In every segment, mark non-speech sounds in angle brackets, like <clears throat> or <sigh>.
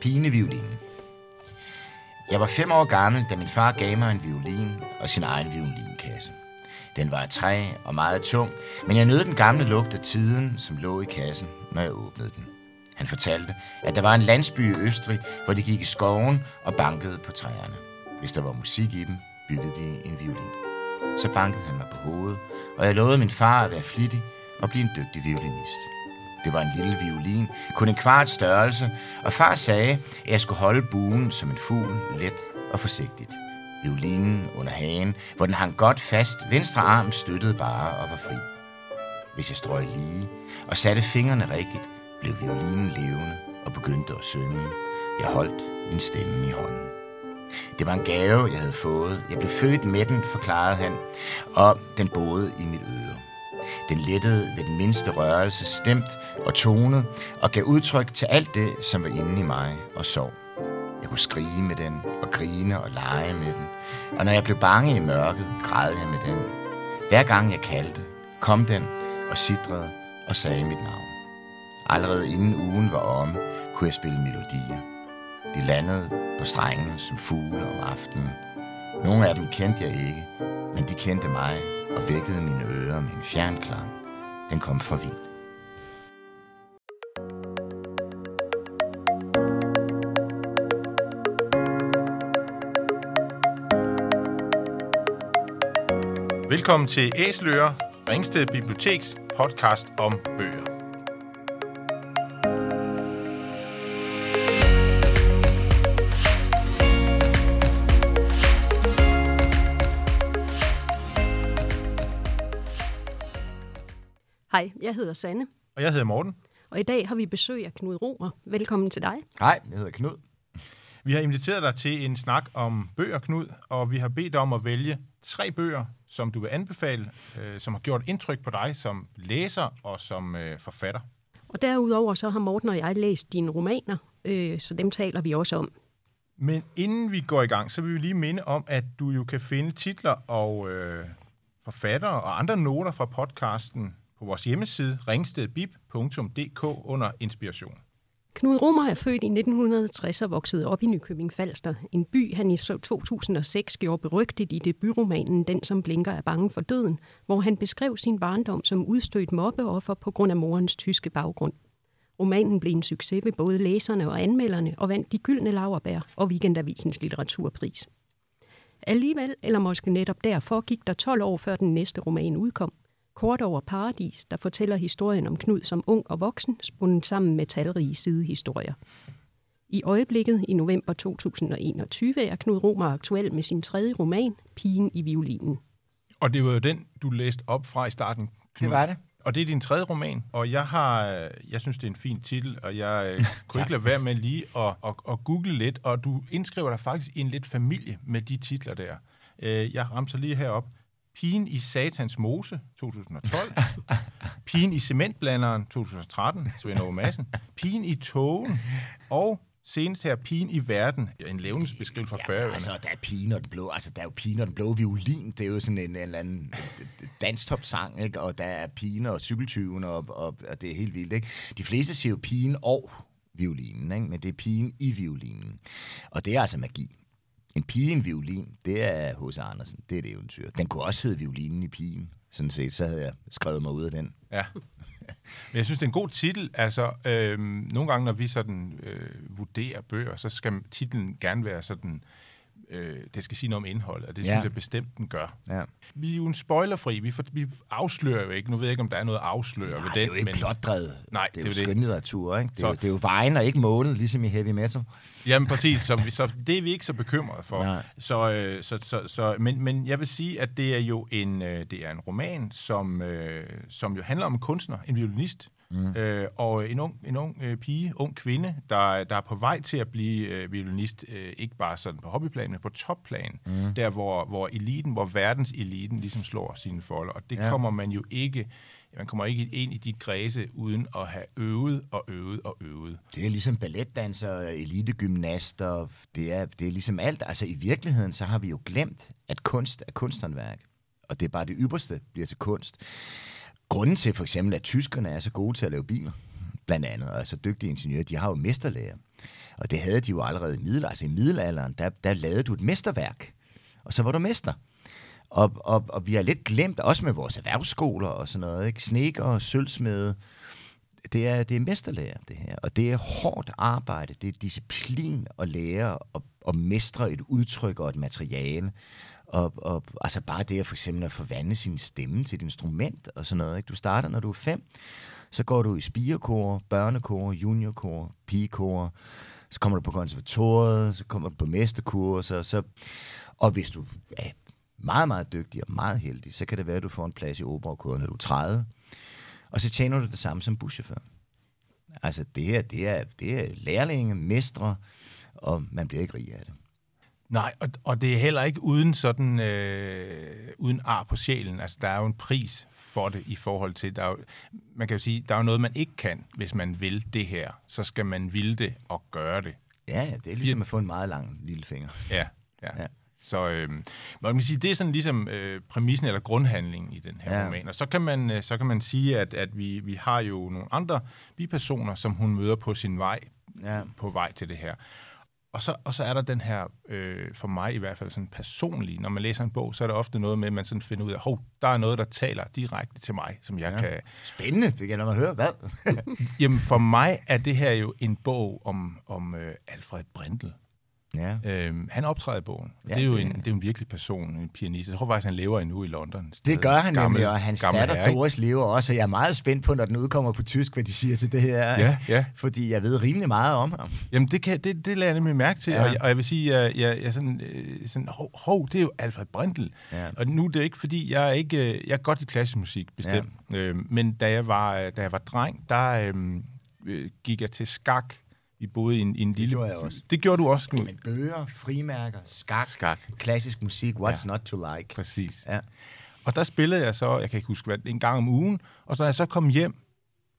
Pineviolinen. Jeg var fem år gammel, da min far gav mig en violin og sin egen violinkasse. Den var af træ og meget tung, men jeg nød den gamle lugt af tiden, som lå i kassen, når jeg åbnede den. Han fortalte, at der var en landsby i Østrig, hvor de gik i skoven og bankede på træerne. Hvis der var musik i dem, byggede de en violin. Så bankede han mig på hovedet, og jeg lovede min far at være flittig og blive en dygtig violinist. Det var en lille violin, kun en kvart størrelse, og far sagde, at jeg skulle holde buen som en fugl, let og forsigtigt. Violinen under hagen, hvor den hang godt fast, venstre arm støttede bare og var fri. Hvis jeg strøg lige og satte fingrene rigtigt, blev violinen levende og begyndte at synge. Jeg holdt min stemme i hånden. Det var en gave, jeg havde fået. Jeg blev født med den, forklarede han, og den boede i mit øre. Den lettede ved den mindste rørelse, stemt og tone og gav udtryk til alt det, som var inde i mig og sov. Jeg kunne skrige med den, og grine og lege med den. Og når jeg blev bange i mørket, græd jeg med den. Hver gang jeg kaldte, kom den og sidrede og sagde mit navn. Allerede inden ugen var omme, kunne jeg spille melodier. De landede på strengene som fugle om aftenen. Nogle af dem kendte jeg ikke, men de kendte mig og vækkede mine ører med en fjernklang. Den kom fra Wien. Velkommen til Æsler, Ringsted Biblioteks podcast om bøger. Hej, jeg hedder Sanne, Og jeg hedder Morten. og i dag har vi besøg af Knud Romer. Velkommen til dig. Hej, jeg hedder Knud. Vi har inviteret dig til en snak om bøger, Knud, og vi har bedt dig om at vælge tre bøger, som du vil anbefale, øh, som har gjort indtryk på dig som læser og som øh, forfatter. Og derudover så har Morten og jeg læst dine romaner, øh, så dem taler vi også om. Men inden vi går i gang, så vil vi lige minde om, at du jo kan finde titler og øh, forfattere og andre noter fra podcasten på vores hjemmeside ringstedbib.dk under inspiration. Knud Romer er født i 1960 og voksede op i Nykøbing Falster, en by, han i 2006 gjorde berygtet i debutromanen Den, som blinker er bange for døden, hvor han beskrev sin barndom som udstødt mobbeoffer på grund af morens tyske baggrund. Romanen blev en succes ved både læserne og anmelderne og vandt de gyldne laverbær og Weekendavisens litteraturpris. Alligevel, eller måske netop derfor, gik der 12 år før den næste roman udkom. Kort over Paradis, der fortæller historien om Knud som ung og voksen, spundet sammen med talrige sidehistorier. I øjeblikket, i november 2021, er Knud Romer aktuel med sin tredje roman, Pigen i violinen. Og det var jo den, du læste op fra i starten. Knud. Det var det. Og det er din tredje roman, og jeg har, øh, jeg synes, det er en fin titel, og jeg øh, <laughs> kunne ikke lade være med lige at, at, at google lidt, og du indskriver dig faktisk i en lidt familie med de titler der. Øh, Jeg ramser lige herop. Pigen i Satans Mose, 2012. Pigen i Cementblanderen, 2013, Svend Aage Madsen. Pigen i Togen, og senest her, Pigen i Verden, en levnedsbeskrivelse fra Færøerne. Altså, der er pigen og den blå, altså, der er jo pigen og den blå violin. Det er jo sådan en, en eller anden danstop-sang, ikke? Og der er pigen og cykeltyven, og, og, og, det er helt vildt, ikke? De fleste siger jo pigen og violinen, ikke? Men det er pigen i violinen. Og det er altså magi. En pige i en violin, det er hos Andersen. Det er et eventyr. Den kunne også hedde violinen i pigen. Sådan set, så havde jeg skrevet mig ud af den. Ja. Men jeg synes, det er en god titel. Altså, øhm, nogle gange, når vi sådan øh, vurderer bøger, så skal titlen gerne være sådan, øh, det skal sige noget om indholdet, og det Ja. synes jeg bestemt, den gør. Ja. Vi er jo en spoilerfri, vi, for, vi afslører jo ikke, nu ved jeg ikke, om der er noget at afsløre Nej, ved det den, er jo ikke plotdrevet. Nej, det er det jo det. skønlitteratur, ikke? Det er, Så- jo, det er jo vejen og ikke målet, ligesom i heavy metal. Jamen præcis, så, vi, så det er vi ikke så bekymrede for. Nej. Så, øh, så, så, så, men, men jeg vil sige, at det er jo en, øh, det er en roman, som, øh, som jo handler om en kunstner, en violinist, mm. øh, og en ung, en ung øh, pige, ung kvinde, der, der er på vej til at blive øh, violinist, øh, ikke bare sådan på hobbyplan, men på topplan, mm. der hvor, hvor eliten, hvor verdens eliten ligesom slår sine folder, og det Ja. kommer man jo ikke, man kommer ikke ind i de kredse uden at have øvet og øvet og øvet. Det er ligesom balletdanser, elitegymnaster, det er, det er ligesom alt. Altså i virkeligheden, så har vi jo glemt, at kunst er kunsthåndværk. Og det er bare det ypperste bliver til kunst grunden til for eksempel, at tyskerne er så gode til at lave biler, blandt andet, og er så dygtige ingeniører, de har jo mesterlæger. Og det havde de jo allerede i middelalderen. Altså i middelalderen, der, der lavede du et mesterværk, og så var du mester. Og, og, og vi har lidt glemt, også med vores erhvervsskoler og sådan noget, ikke? Sneker og sølvsmede, det er, det er mesterlærer, det her. Og det er hårdt arbejde, det er disciplin at lære og, og mestre et udtryk og et materiale. Og, og altså bare det at for eksempel at forvandle sin stemme til et instrument og sådan noget. Ikke? Du starter, når du er fem, så går du i spirekor, børnekor, juniorkor, pigekor, så kommer du på konservatoriet, så kommer du på mesterkurser, så, og hvis du er meget, meget dygtig og meget heldig, så kan det være, at du får en plads i operakoret, når du er 30. Og så tjener du det samme som buschauffør. Altså, det her, det er, det er lærlinge, mestre, og man bliver ikke rig af det. Nej, og, og det er heller ikke uden sådan øh, uden ar på sjælen. Altså, der er jo en pris for det i forhold til, der er jo, man kan jo sige, der er jo noget, man ikke kan, hvis man vil det her. Så skal man ville det og gøre det. Ja, ja det er ligesom at få en meget lang lille finger. Ja, ja. ja. Så øh, man kan sige, det er sådan ligesom øh, præmissen eller grundhandlingen i den her ja. roman. Og så kan man, øh, så kan man sige, at, at vi, vi har jo nogle andre bipersoner, som hun møder på sin vej, ja. på vej til det her. Og så, og så er der den her, øh, for mig i hvert fald sådan personlig, når man læser en bog, så er der ofte noget med, at man sådan finder ud af, hov, der er noget, der taler direkte til mig, som jeg ja. kan... Spændende, det kan jeg høre, hvad? <laughs> Jamen for mig er det her jo en bog om, om øh, Alfred Brindel. Ja. Øhm, han optræder i bogen. Ja, det, er jo det, en, det er en virkelig person, en pianist. Jeg tror faktisk, han lever endnu i London. Det gør han gammel, nemlig, og hans datter herre, Doris lever også, og jeg er meget spændt på, når den udkommer på tysk, hvad de siger til det her. Ja, ja. Fordi jeg ved rimelig meget om ham. Jamen, det, kan, det, det lader jeg nemlig mærke til, ja. og, jeg, og jeg vil sige, at jeg, jeg, jeg sådan, øh, sådan hov, hov, det er jo Alfred Brindel. Ja. Og nu det er ikke, fordi jeg er ikke, øh, jeg er godt i klassisk musik, bestemt. Ja. Øh, men da jeg, var, da jeg var dreng, der øh, gik jeg til skak vi boede i en, i en det lille... Det gjorde jeg også. Det gjorde du også, Knud. Men bøger, frimærker, skak, skak. klassisk musik, what's ja. not to like. Præcis. Ja. Og der spillede jeg så, jeg kan ikke huske hvad, en gang om ugen, og så når jeg så kom hjem,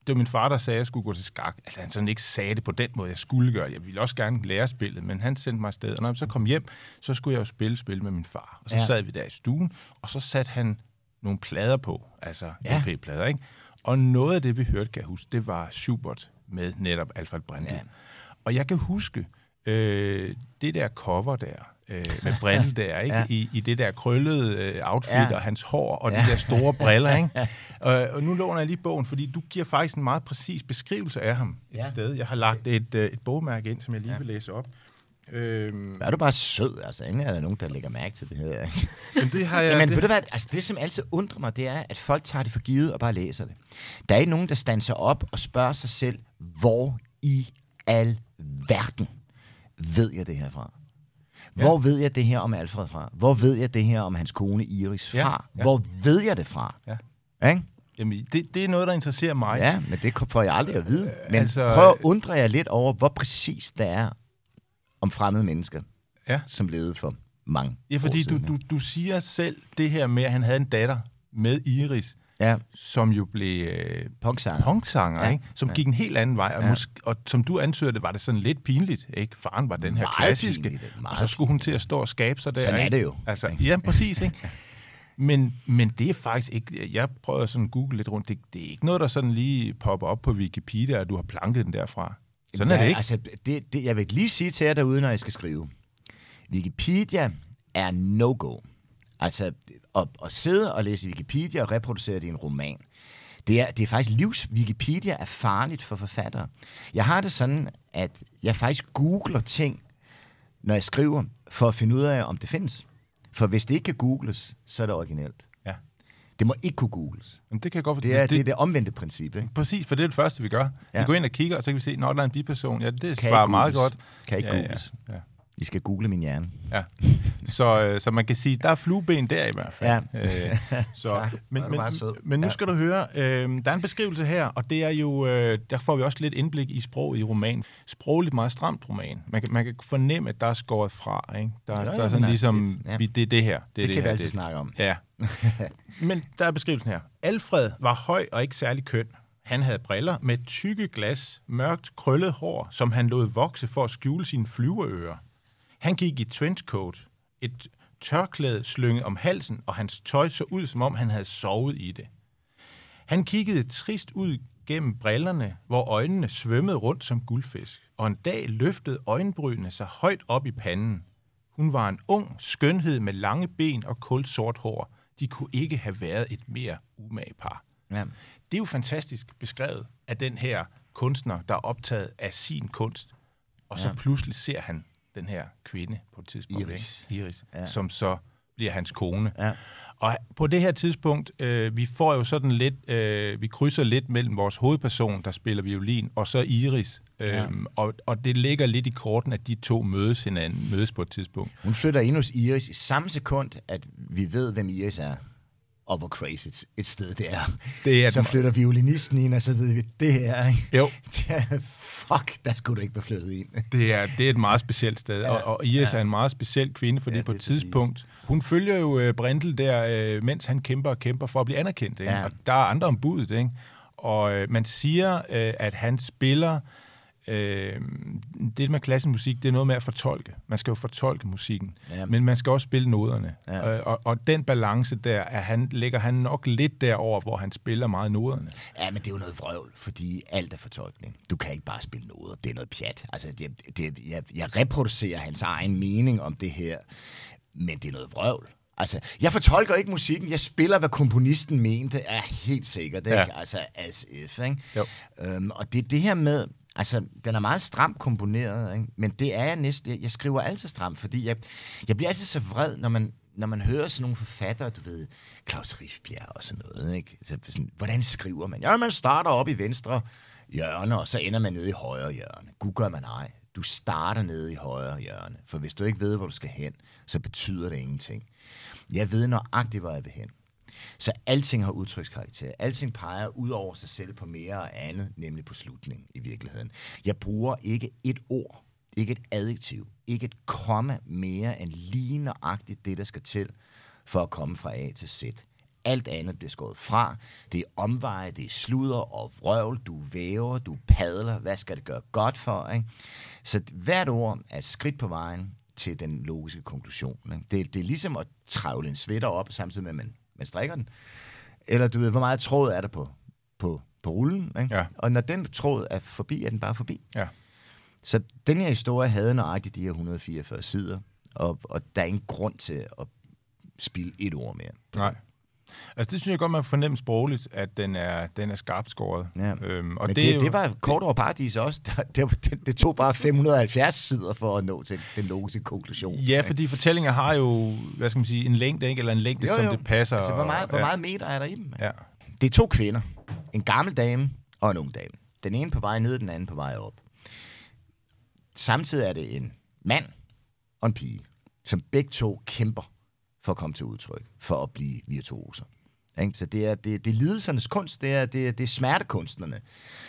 det var min far, der sagde, at jeg skulle gå til skak. Altså han sådan ikke sagde det på den måde, jeg skulle gøre. Jeg ville også gerne lære spillet, men han sendte mig afsted. Og når jeg så kom hjem, så skulle jeg jo spille spil med min far. Og så ja. sad vi der i stuen, og så satte han nogle plader på, altså ja. LP-plader, ikke? Og noget af det, vi hørte, kan jeg huske, det var Schubert med netop Alfred Brindel. Ja. Og jeg kan huske øh, det der cover der, øh, med Brindel der, <laughs> ikke? Ja. I, i det der krøllede øh, outfit ja. og hans hår og ja. de der store briller. <laughs> Ikke? og, og nu låner jeg lige bogen, fordi du giver faktisk en meget præcis beskrivelse af ham et ja. sted. Jeg har lagt et, øh, et bogmærke ind, som jeg lige ja. vil læse op. Øhm, er du bare sød, altså. Inden er der nogen, der lægger mærke til det her. Men det har jeg... Jamen, det... ved du hvad? Altså, det, som altid undrer mig, det er, at folk tager det for givet og bare læser det. Der er ikke nogen, der standser op og spørger sig selv, hvor i al verden ved jeg det her fra? Hvor ja. ved jeg det her om Alfred fra? Hvor ved jeg det her om hans kone Iris fra? Ja, ja. Hvor ved jeg det fra? Ja. Ikke? Jamen, det, det er noget, der interesserer mig. Ja, men det får jeg aldrig at vide. Men altså, prøv at undre jer lidt over, hvor præcis det er om fremmede mennesker, ja. som levede for mange Ja, fordi du, du, du siger selv det her med, at han havde en datter med Iris, ja. som jo blev øh, punksanger, punksanger ja. ikke? som ja. gik en helt anden vej. Og, ja. måske, og som du ansøgte, det var det sådan lidt pinligt. Ikke? Faren var den her meget klassiske, pinligt, og så skulle hun til at stå og skabe sig der. Sådan er det jo. Altså, ja, præcis. Ikke? Men, men det er faktisk ikke... Jeg prøver sådan at google lidt rundt. Det, det er ikke noget, der sådan lige popper op på Wikipedia, at du har planket den derfra. Sådan ja, er det ikke. Altså, det, det, jeg vil lige sige til jer derude, når jeg skal skrive. Wikipedia er no-go. Altså, at, at sidde og læse Wikipedia og reproducere det i en roman, det er, det er faktisk livs... Wikipedia er farligt for forfattere. Jeg har det sådan, at jeg faktisk googler ting, når jeg skriver, for at finde ud af, om det findes. For hvis det ikke kan googles, så er det originelt. Det må ikke kunne googles. Men det kan godt det er det, det, er det omvendte princip. Ikke? Præcis, for det er det første, vi gør. Ja. Vi går ind og kigger, og så kan vi se, når der er en biperson. Ja, det kan svarer meget godt. Kan ikke ja, googles. Ja, ja. I skal google min hjerne. Ja. Så, øh, så man kan sige, der er flueben der i hvert fald. Ja. Øh, så, <laughs> men, men, men nu ja. skal du høre, øh, der er en beskrivelse her, og det er jo, øh, der får vi også lidt indblik i sprog i roman. Sprogligt meget stramt roman. Man kan, man kan fornemme, at der er skåret fra. Ikke? Der, ja, der er sådan ligesom, det, ja. vi, det er det her. Det, det, det kan vi altid det. snakke om. Ja. <laughs> men der er beskrivelsen her. Alfred var høj og ikke særlig køn. Han havde briller med tykke glas, mørkt krøllet hår, som han lod vokse for at skjule sine flyveører. Han gik i trenchcoat, et tørklæde slynget om halsen, og hans tøj så ud, som om han havde sovet i det. Han kiggede trist ud gennem brillerne, hvor øjnene svømmede rundt som guldfisk, og en dag løftede øjenbrynene sig højt op i panden. Hun var en ung skønhed med lange ben og kulsort hår. De kunne ikke have været et mere umage par. Ja. Det er jo fantastisk beskrevet af den her kunstner, der er optaget af sin kunst, og så Ja. pludselig ser han den her kvinde på et tidspunkt, Iris. Ikke? Iris Ja. som så bliver hans kone. Ja. Og på det her tidspunkt, øh, vi får jo sådan lidt, øh, vi krydser lidt mellem vores hovedperson, der spiller violin, og så Iris. Ja. Øhm, og, og det ligger lidt i korten, at de to mødes hinanden, mødes på et tidspunkt. Hun flytter ind hos Iris i samme sekund, at vi ved, hvem Iris er, og hvor crazy et, et sted det er. Det er så flytter violinisten ind, og så ved vi, det her, ikke? Jo. <laughs> Det er, fuck, der skulle du ikke være flyttet ind. <laughs> Det er, det er et meget specielt sted, ja, og, og Iris ja. er en meget speciel kvinde, fordi Ja, på et tidspunkt, hun følger jo øh, Brindel der, øh, mens han kæmper og kæmper for at blive anerkendt, ikke? Ja. Og der er andre om budet, ikke? og øh, man siger, at han spiller, øh, det med klassisk musik, det er noget med at fortolke. Man skal jo fortolke musikken, Ja. men man skal også spille noderne, Ja. øh, og, og den balance der, er han, ligger han nok lidt derover, hvor han spiller meget noderne. Ja, men det er jo noget vrøvl, fordi alt er fortolkning. Du kan ikke bare spille noget. Det er noget pjat. Altså, det, det, jeg, jeg reproducerer hans egen mening om det her, men det er noget vrøvl. Altså, jeg fortolker ikke musikken. Jeg spiller, hvad komponisten mente, er helt sikkert. Ikke? Ja. Altså, as if, ikke? Jo. Øhm, og det er det her med, altså, den er meget stramt komponeret, ikke? men det er jeg næsten, jeg, jeg skriver altid stramt, fordi jeg, jeg bliver altid så vred, når man, når man hører sådan nogle forfattere, du ved, Claus Riffbjerg og sådan noget, ikke? Så sådan, hvordan skriver man? Ja, man starter op i venstre hjørne, og så ender man nede i højre hjørne. Gud gør man ej. Du starter nede i højre hjørne, for hvis du ikke ved, hvor du skal hen, så betyder det ingenting. Jeg ved nøjagtigt, hvor jeg vil hen. Så alting har udtrykskarakter. Alting peger ud over sig selv på mere og andet, nemlig på slutningen i virkeligheden. Jeg bruger ikke et ord, ikke et adjektiv, ikke et komma mere end lige nøjagtigt det, der skal til for at komme fra A til Z. Alt andet bliver skåret fra. Det er omveje, det er sludder og vrøvl. Du væver, du padler. Hvad skal det gøre godt for? Ikke? Så hvert ord er et skridt på vejen til den logiske konklusion. Ikke? Det, det er ligesom at travle en sweater op, samtidig med, at man, man strikker den. Eller du ved, hvor meget tråd er der på, på, på rullen. Ikke? Ja. Og når den tråd er forbi, er den bare forbi. Ja. Så den her historie havde nøjagtigt de her 144 sider, og, og der er ingen grund til at spille et ord mere. Nej. Altså, det synes jeg godt, man fornemmer sprogligt, at den er, den er skarpt skåret. Ja. Øhm, og Men det, det, er jo, det var kort over paradis også. Det, det, det tog bare 570 sider for at nå til den logiske konklusion. Ja, fordi fortællinger har jo, hvad skal man sige, en længde, ikke? eller en længde, Jo, som jo. det passer. Altså, hvor meget, og- hvor meget meter er der i dem? Ja. Det er to kvinder. En gammel dame og en ung dame. Den ene på vej ned, den anden på vej op. Samtidig er det en mand og en pige, som begge to kæmper for at komme til udtryk, for at blive virtuoser. Ikke? Så det er, det, det er lidelsernes kunst, det er, det, er, det er smertekunstnerne,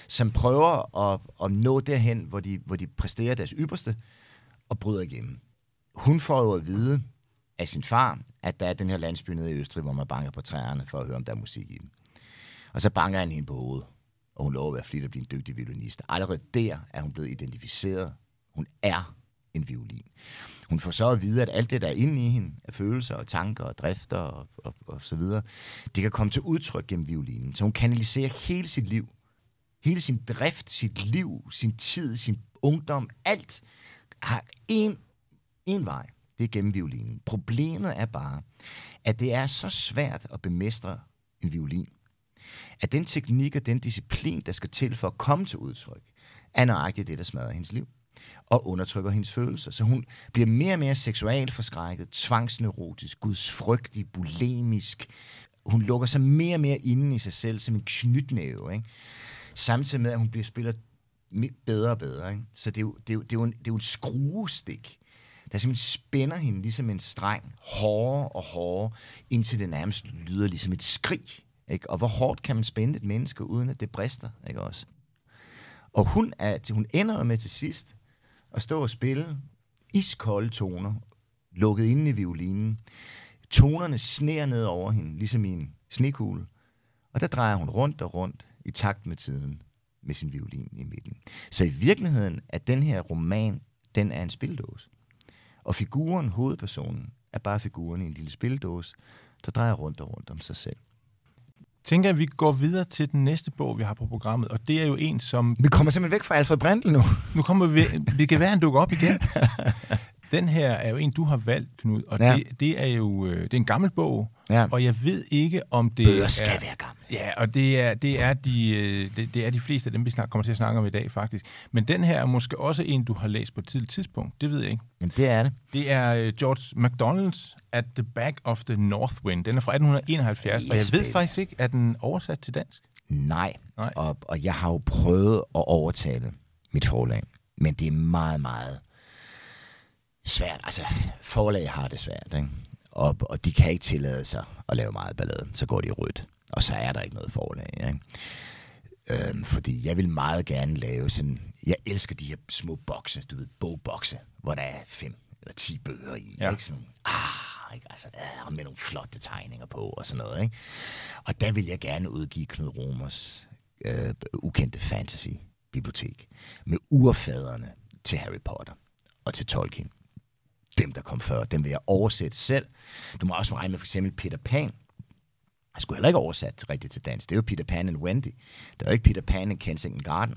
som prøver at, at nå derhen, hvor de, hvor de præsterer deres ypperste og bryder igennem. Hun får jo at vide af sin far, at der er den her landsby nede i Østrig, hvor man banker på træerne for at høre, om der er musik i dem. Og så banker han hende på hovedet, og hun lover at være flittig at blive en dygtig violinist. Allerede der er hun blevet identificeret. Hun er en violin. Hun får så at vide, at alt det, der er inde i hende, af følelser og tanker og drifter og, og, og så videre, det kan komme til udtryk gennem violinen. Så hun kanaliserer hele sit liv. Hele sin drift, sit liv, sin tid, sin ungdom, alt har en, en vej. Det er gennem violinen. Problemet er bare, at det er så svært at bemestre en violin, at den teknik og den disciplin, der skal til for at komme til udtryk, er nøjagtigt det, der smadrer hendes liv og undertrykker hendes følelser. Så hun bliver mere og mere seksuelt forskrækket, tvangsneurotisk, gudsfrygtig, bulimisk. Hun lukker sig mere og mere inde i sig selv som en knytnæve. Ikke? Samtidig med, at hun bliver spiller bedre og bedre. Ikke? Så det er, jo, det, er jo, det, er jo en, det er jo en skruestik, der simpelthen spænder hende ligesom en streng, hårdere og hårdere, indtil det nærmest lyder ligesom et skrig. Ikke? Og hvor hårdt kan man spænde et menneske, uden at det brister? Ikke også? Og hun, er, hun ender med til sidst at stå og spille iskolde toner, lukket inde i violinen. Tonerne sner ned over hende, ligesom i en snekugle. Og der drejer hun rundt og rundt i takt med tiden med sin violin i midten. Så i virkeligheden er den her roman, den er en spildåse. Og figuren, hovedpersonen, er bare figuren i en lille spildåse, der drejer rundt og rundt om sig selv tænker, at vi går videre til den næste bog, vi har på programmet, og det er jo en, som... Vi kommer simpelthen væk fra Alfred Brandl nu. Nu kommer vi... Det kan være, han dukker op igen. <laughs> Den her er jo en, du har valgt, Knud, og ja. det, det er jo øh, det er en gammel bog, ja. og jeg ved ikke, om det Bøger skal er, være gamle. Ja, og det er, det, er de, øh, det, det er de fleste af dem, vi snak, kommer til at snakke om i dag, faktisk. Men den her er måske også en, du har læst på et tidligt tidspunkt. Det ved jeg ikke. Jamen, det er det. Det er øh, George MacDonald's At the Back of the North Wind. Den er fra 1871, yes, og jeg ved baby. faktisk ikke, er den oversat til dansk? Nej, Nej. Og, og jeg har jo prøvet at overtale mit forlag, men det er meget, meget svært. Altså, forlag har det svært, ikke? Og, og de kan ikke tillade sig at lave meget ballade. Så går de i rødt, og så er der ikke noget forlag, ikke? Øhm, fordi jeg vil meget gerne lave sådan... Jeg elsker de her små bokse, du ved, bogbokse, hvor der er fem eller ti bøger i. Ja. Ikke? Sådan, ah, ikke? Altså, der, med nogle flotte tegninger på og sådan noget. Ikke? Og der vil jeg gerne udgive Knud Romers øh, ukendte fantasy-bibliotek med urfaderne til Harry Potter og til Tolkien dem, der kom før, dem vil jeg oversætte selv. Du må også regne med for eksempel Peter Pan. Jeg skulle heller ikke oversat rigtigt til dansk. Det er jo Peter Pan and Wendy. Det er jo ikke Peter Pan and Kensington Garden.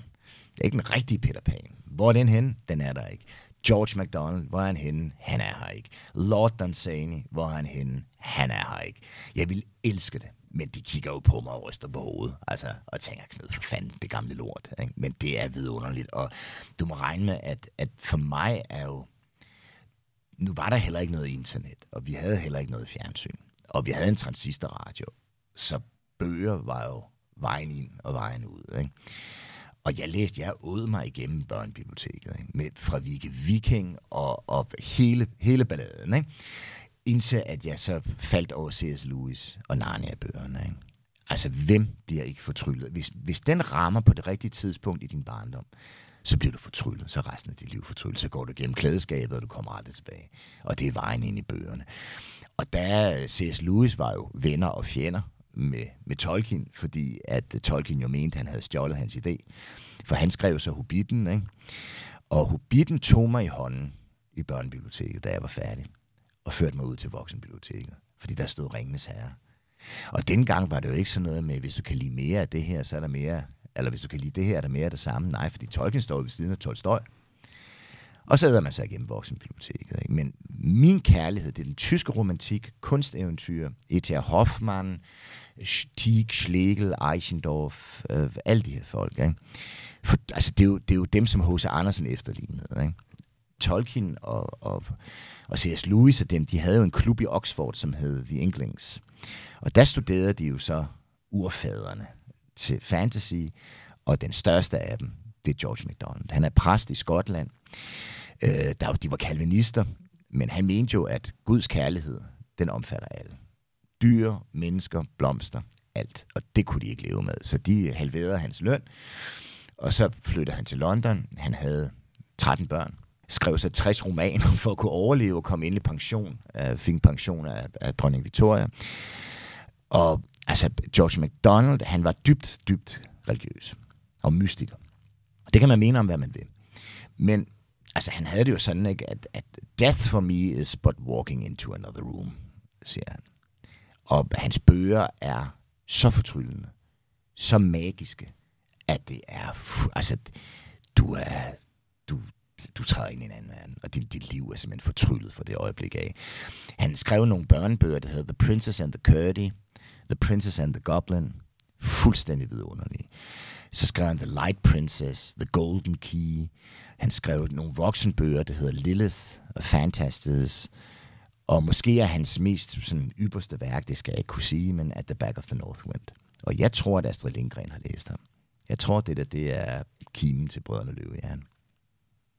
Det er ikke den rigtige Peter Pan. Hvor er den henne? Den er der ikke. George MacDonald, hvor er han henne? Han er her ikke. Lord Dunsany, hvor er han henne? Han er her ikke. Jeg vil elske det, men de kigger jo på mig og ryster på hovedet, altså, og tænker, Knud, for fanden, det gamle lort. Ikke? Men det er vidunderligt, og du må regne med, at, at for mig er jo nu var der heller ikke noget internet, og vi havde heller ikke noget fjernsyn. Og vi havde en transistorradio. Så bøger var jo vejen ind og vejen ud. Ikke? Og jeg læste, jeg åd mig igennem børnebiblioteket, ikke? Med, fra Vike Viking og, og hele, hele balladen. Ikke? Indtil at jeg så faldt over C.S. Lewis og Narnia-bøgerne. Ikke? Altså, hvem bliver ikke fortryllet? Hvis, hvis den rammer på det rigtige tidspunkt i din barndom, så bliver du fortryllet, så resten af dit liv fortryllet. Så går du gennem klædeskabet, og du kommer aldrig tilbage. Og det er vejen ind i bøgerne. Og der øh, C.S. Lewis var jo venner og fjender med, med Tolkien, fordi at øh, Tolkien jo mente, at han havde stjålet hans idé. For han skrev så Hobbiten, ikke? Og Hobbiten tog mig i hånden i børnebiblioteket, da jeg var færdig, og førte mig ud til voksenbiblioteket, fordi der stod Ringenes Herre. Og dengang var det jo ikke sådan noget med, hvis du kan lide mere af det her, så er der mere eller hvis du kan lide det her, er der mere af det samme. Nej, fordi Tolkien står ved siden af Tolstoy. Og så æder man sig igennem voksenbiblioteket. Ikke? Men min kærlighed, det er den tyske romantik, kunsteventyr, E.T.R. Hoffmann, Stieg, Schlegel, Eichendorff, øh, alle de her folk. Ikke? For, altså, det, er jo, det er jo dem, som H.C. Andersen efterlignede. Ikke? Tolkien og, og, og C.S. Lewis og dem, de havde jo en klub i Oxford, som hed The Inklings. Og der studerede de jo så urfaderne til fantasy, og den største af dem, det er George MacDonald. Han er præst i Skotland. Øh, der, de var kalvinister, men han mente jo, at Guds kærlighed, den omfatter alle. Dyr, mennesker, blomster, alt. Og det kunne de ikke leve med. Så de halverede hans løn, og så flyttede han til London. Han havde 13 børn skrev sig 60 romaner for at kunne overleve og komme ind i pension. Uh, fik pension af, af dronning Victoria. Og altså George MacDonald, han var dybt, dybt religiøs og mystiker. Det kan man mene om, hvad man vil. Men altså, han havde det jo sådan, ikke, at, at death for me is but walking into another room, siger han. Og hans bøger er så fortryllende, så magiske, at det er, altså, du er, du, du træder ind i en anden verden, og dit, dit liv er simpelthen fortryllet for det øjeblik af. Han skrev nogle børnebøger, der hedder The Princess and the Curdy, The Princess and the Goblin. Fuldstændig vidunderlig. Så skrev han The Light Princess, The Golden Key. Han skrev nogle voksenbøger, der hedder Lilith og Fantastes. Og måske er hans mest sådan, ypperste værk, det skal jeg ikke kunne sige, men At the Back of the North Wind. Og jeg tror, at Astrid Lindgren har læst ham. Jeg tror, det der, det er kimen til Brødrene Løvehjern.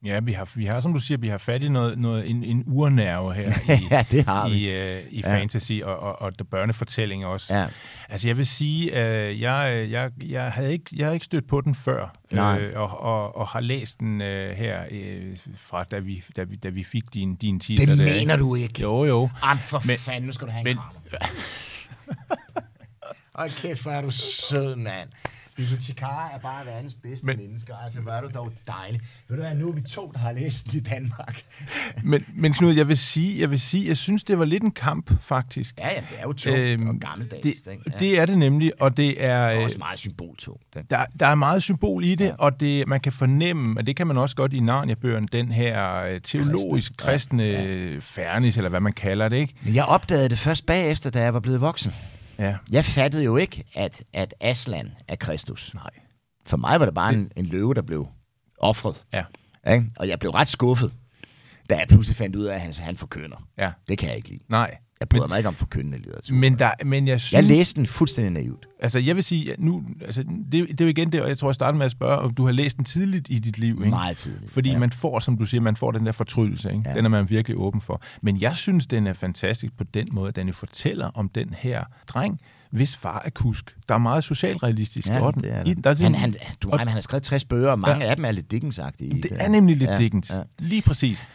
Ja, vi har, vi har, som du siger, vi har fat i noget, noget, en, en urnerve her <laughs> i, ja, det har i, uh, i ja. fantasy og, og, og the børnefortælling også. Ja. Altså, jeg vil sige, at uh, jeg, jeg, jeg, havde ikke, jeg havde ikke stødt på den før, Nej. Øh, og, og, og har læst den uh, her uh, fra, da vi, da, vi, da vi fik din, din titel. Det mener der, du ikke? Jo, jo. Am for men, fanden, nu skal du have en men, Ej, kæft, hvor er du sød, mand. Bibliotekarer er bare verdens bedste men, mennesker. Altså, hvor er du dog dejlig. Ved du hvad, nu er vi to, der har læst den i Danmark. <laughs> men, men Knud, jeg vil sige, jeg vil sige, jeg synes, det var lidt en kamp, faktisk. Ja, ja, det er jo tungt øhm, og gammeldags. Det, ikke? Ja. det er det nemlig, og det er... Det er også meget symboltungt. Der, der er meget symbol i det, ja. og det, man kan fornemme, og det kan man også godt i Narnia-bøgerne, den her øh, teologisk kristne ja. ja. fernis, eller hvad man kalder det, ikke? Jeg opdagede det først bagefter, da jeg var blevet voksen. Ja. Jeg fattede jo ikke, at, at Aslan er Kristus. Nej. For mig var det bare det... en, en løve, der blev offret. Ja. Ikke? Og jeg blev ret skuffet, da jeg pludselig fandt ud af, at han, han forkynder. Ja. Det kan jeg ikke lide. Nej. Jeg bryder men, mig ikke om forkyndende litteratur. Men, der, men jeg synes... Jeg læste den fuldstændig naivt. Altså, jeg vil sige, nu, altså, det, det er jo igen det, og jeg tror, jeg starter med at spørge, om du har læst den tidligt i dit liv, ikke? Meget tidligt. Fordi ja. man får, som du siger, man får den der fortrydelse, ikke? Ja. Den er man virkelig åben for. Men jeg synes, den er fantastisk på den måde, at den fortæller om den her dreng, hvis far er kusk. Der er meget socialrealistisk ja, over den. Det er det. Der er han, han, du, og, han har skrevet 60 bøger, og mange ja. af dem er lidt Dickens-agtige. Det er nemlig lidt ja, Dickens. Ja. Lige præcis.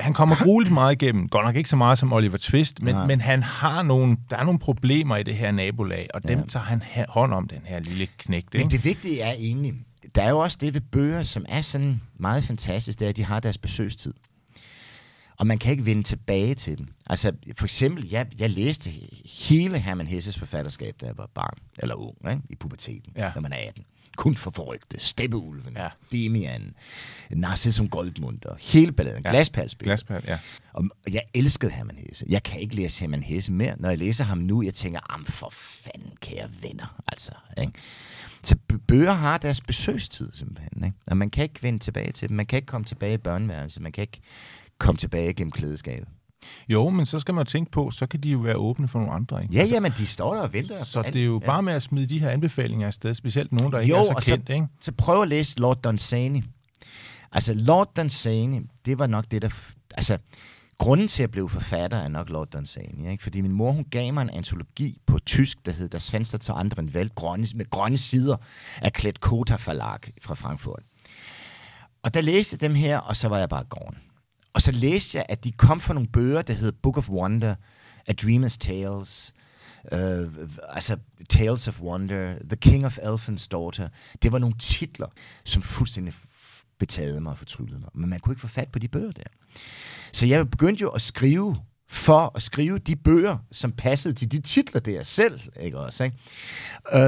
Han kommer <clears throat> grueligt meget igennem. Godt nok ikke så meget som Oliver Twist, men, men han har nogle, der er nogle problemer i det her nabolag, og dem ja. tager han hånd om, den her lille knægt. Men det vigtige er egentlig, der er jo også det ved bøger, som er sådan meget fantastisk, det er, at de har deres besøgstid. Og man kan ikke vende tilbage til dem. Altså, for eksempel, jeg, jeg læste hele Herman Hesses forfatterskab, da jeg var barn, eller ung, ikke? i puberteten, ja. når man er 18 kun for forrygte, Steppeulven, ja. Demian, Narcissus Goldmunter, hele balladen, ja. Glaspalspil. Glaspal, ja. Og jeg elskede Herman Hesse. Jeg kan ikke læse Herman Hesse mere. Når jeg læser ham nu, jeg tænker, am for fanden, kære venner. Altså, ikke? Så bøger har deres besøgstid, simpelthen. Ikke? Og man kan ikke vende tilbage til dem. Man kan ikke komme tilbage i børneværelset. Man kan ikke komme tilbage gennem klædeskabet. Jo, men så skal man tænke på, så kan de jo være åbne for nogle andre. Ikke? Ja, altså, ja, men de står der og venter. Så det er jo ja. bare med at smide de her anbefalinger afsted, specielt nogen, der jo, ikke er så kendt. Så, ikke? så prøv at læse Lord Dunsany. Altså, Lord Dunsany, det var nok det, der... Altså, grunden til at blive forfatter er nok Lord Dunsany. Ikke? Fordi min mor, hun gav mig en antologi på tysk, der hed Das Fenster til andre end Welt, grønne, med grønne sider af Klet Kota Verlag fra Frankfurt. Og der læste jeg dem her, og så var jeg bare gården. Og så læste jeg, at de kom fra nogle bøger, der hed Book of Wonder, A Dreamer's Tales, uh, altså Tales of Wonder, The King of Elfen's Daughter. Det var nogle titler, som fuldstændig betagede mig og fortryllede mig. Men man kunne ikke få fat på de bøger der. Så jeg begyndte jo at skrive for at skrive de bøger, som passede til de titler der selv, ikke også, ikke?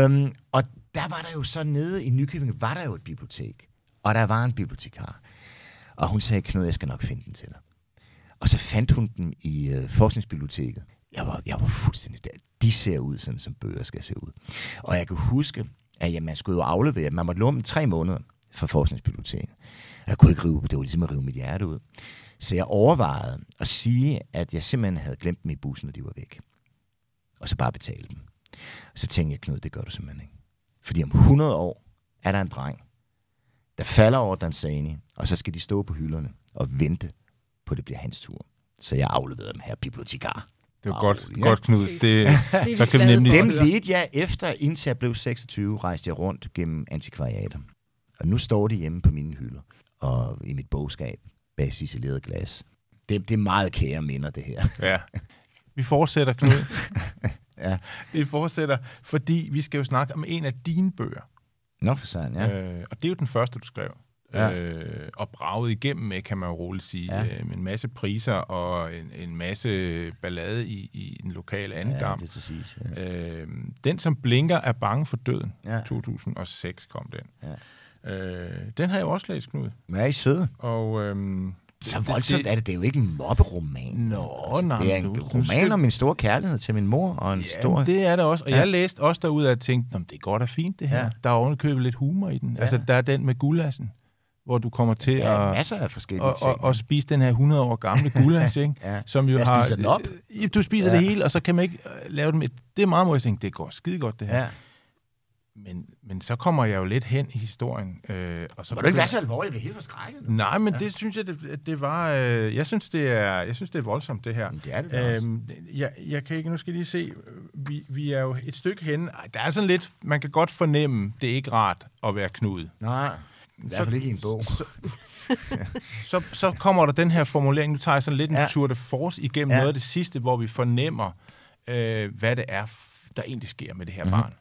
Um, og der var der jo så nede i Nykøbing, var der jo et bibliotek, og der var en bibliotekar. Og hun sagde, Knud, jeg skal nok finde den til dig. Og så fandt hun den i øh, forskningsbiblioteket. Jeg var, jeg var fuldstændig der. De ser ud, sådan som bøger skal se ud. Og jeg kan huske, at ja, man skulle jo aflevere, man måtte låne dem tre måneder fra forskningsbiblioteket. Jeg kunne ikke rive, det var ligesom at rive mit hjerte ud. Så jeg overvejede at sige, at jeg simpelthen havde glemt dem i bussen, når de var væk. Og så bare betale dem. Så tænkte jeg, Knud, det gør du simpelthen ikke. Fordi om 100 år er der en dreng, der falder over Dansani, og så skal de stå på hylderne og vente på, at det bliver hans tur. Så jeg afleverede dem her bibliotekar. Det var oh, godt, ja. godt, Knud. Det, så kan vi nemlig... Dem ledte jeg efter, indtil jeg blev 26, rejste jeg rundt gennem antikvariater. Og nu står de hjemme på mine hylder og i mit bogskab bag ciseleret glas. Det, det er meget kære minder, det her. Ja. Vi fortsætter, Knud. <laughs> ja. Vi fortsætter, fordi vi skal jo snakke om en af dine bøger. Nå, for sådan, ja. Øh, og det er jo den første, du skrev. Ja. Øh, og braget igennem med, kan man jo roligt sige, ja. øh, med en masse priser og en, en masse ballade i, i en lokal andendam. Ja, det er præcis, ja. øh, den, som blinker, er bange for døden. Ja. 2006 kom den. Ja. Øh, den har jeg jo også læst, Knud. Ja, I søde. Og øhm, så voldsomt er det. Det er jo ikke en mobberoman. Nå, altså, nej. Det er en du, roman skal... om min store kærlighed til min mor. Og en ja, stor... det er det også. Og ja. jeg læste også derude og tænkte, det går da fint det her. Ja. Der er ovenikøbet lidt humor i den. Ja. Altså, der er den med gulassen hvor du kommer til ja, at, masser af forskellige og, og, og spise den her 100 år gamle <laughs> gulas, ikke? ja. som jo jeg har... spiser den op. Du spiser ja. det hele, og så kan man ikke øh, lave det med... Det er meget måde, jeg tænkte, det går skide godt, det her. Ja. Men, men så kommer jeg jo lidt hen i historien. Øh, og så Må du ikke være så alvorlig? Jeg bliver helt forskrækket. Nu. Nej, men ja. det synes jeg, det, det var... Øh, jeg, synes, det er, jeg synes, det er voldsomt, det her. Men det er det også. Øhm, jeg, jeg kan ikke... Nu skal lige se. Vi, vi er jo et stykke hen. Der er sådan lidt... Man kan godt fornemme, det er ikke rart at være knud. Nej, i hvert fald ikke i en bog. Så, så, så kommer der den her formulering. Nu tager jeg sådan lidt en ja. tour de force igennem ja. noget af det sidste, hvor vi fornemmer, øh, hvad det er, der egentlig sker med det her mm-hmm. barn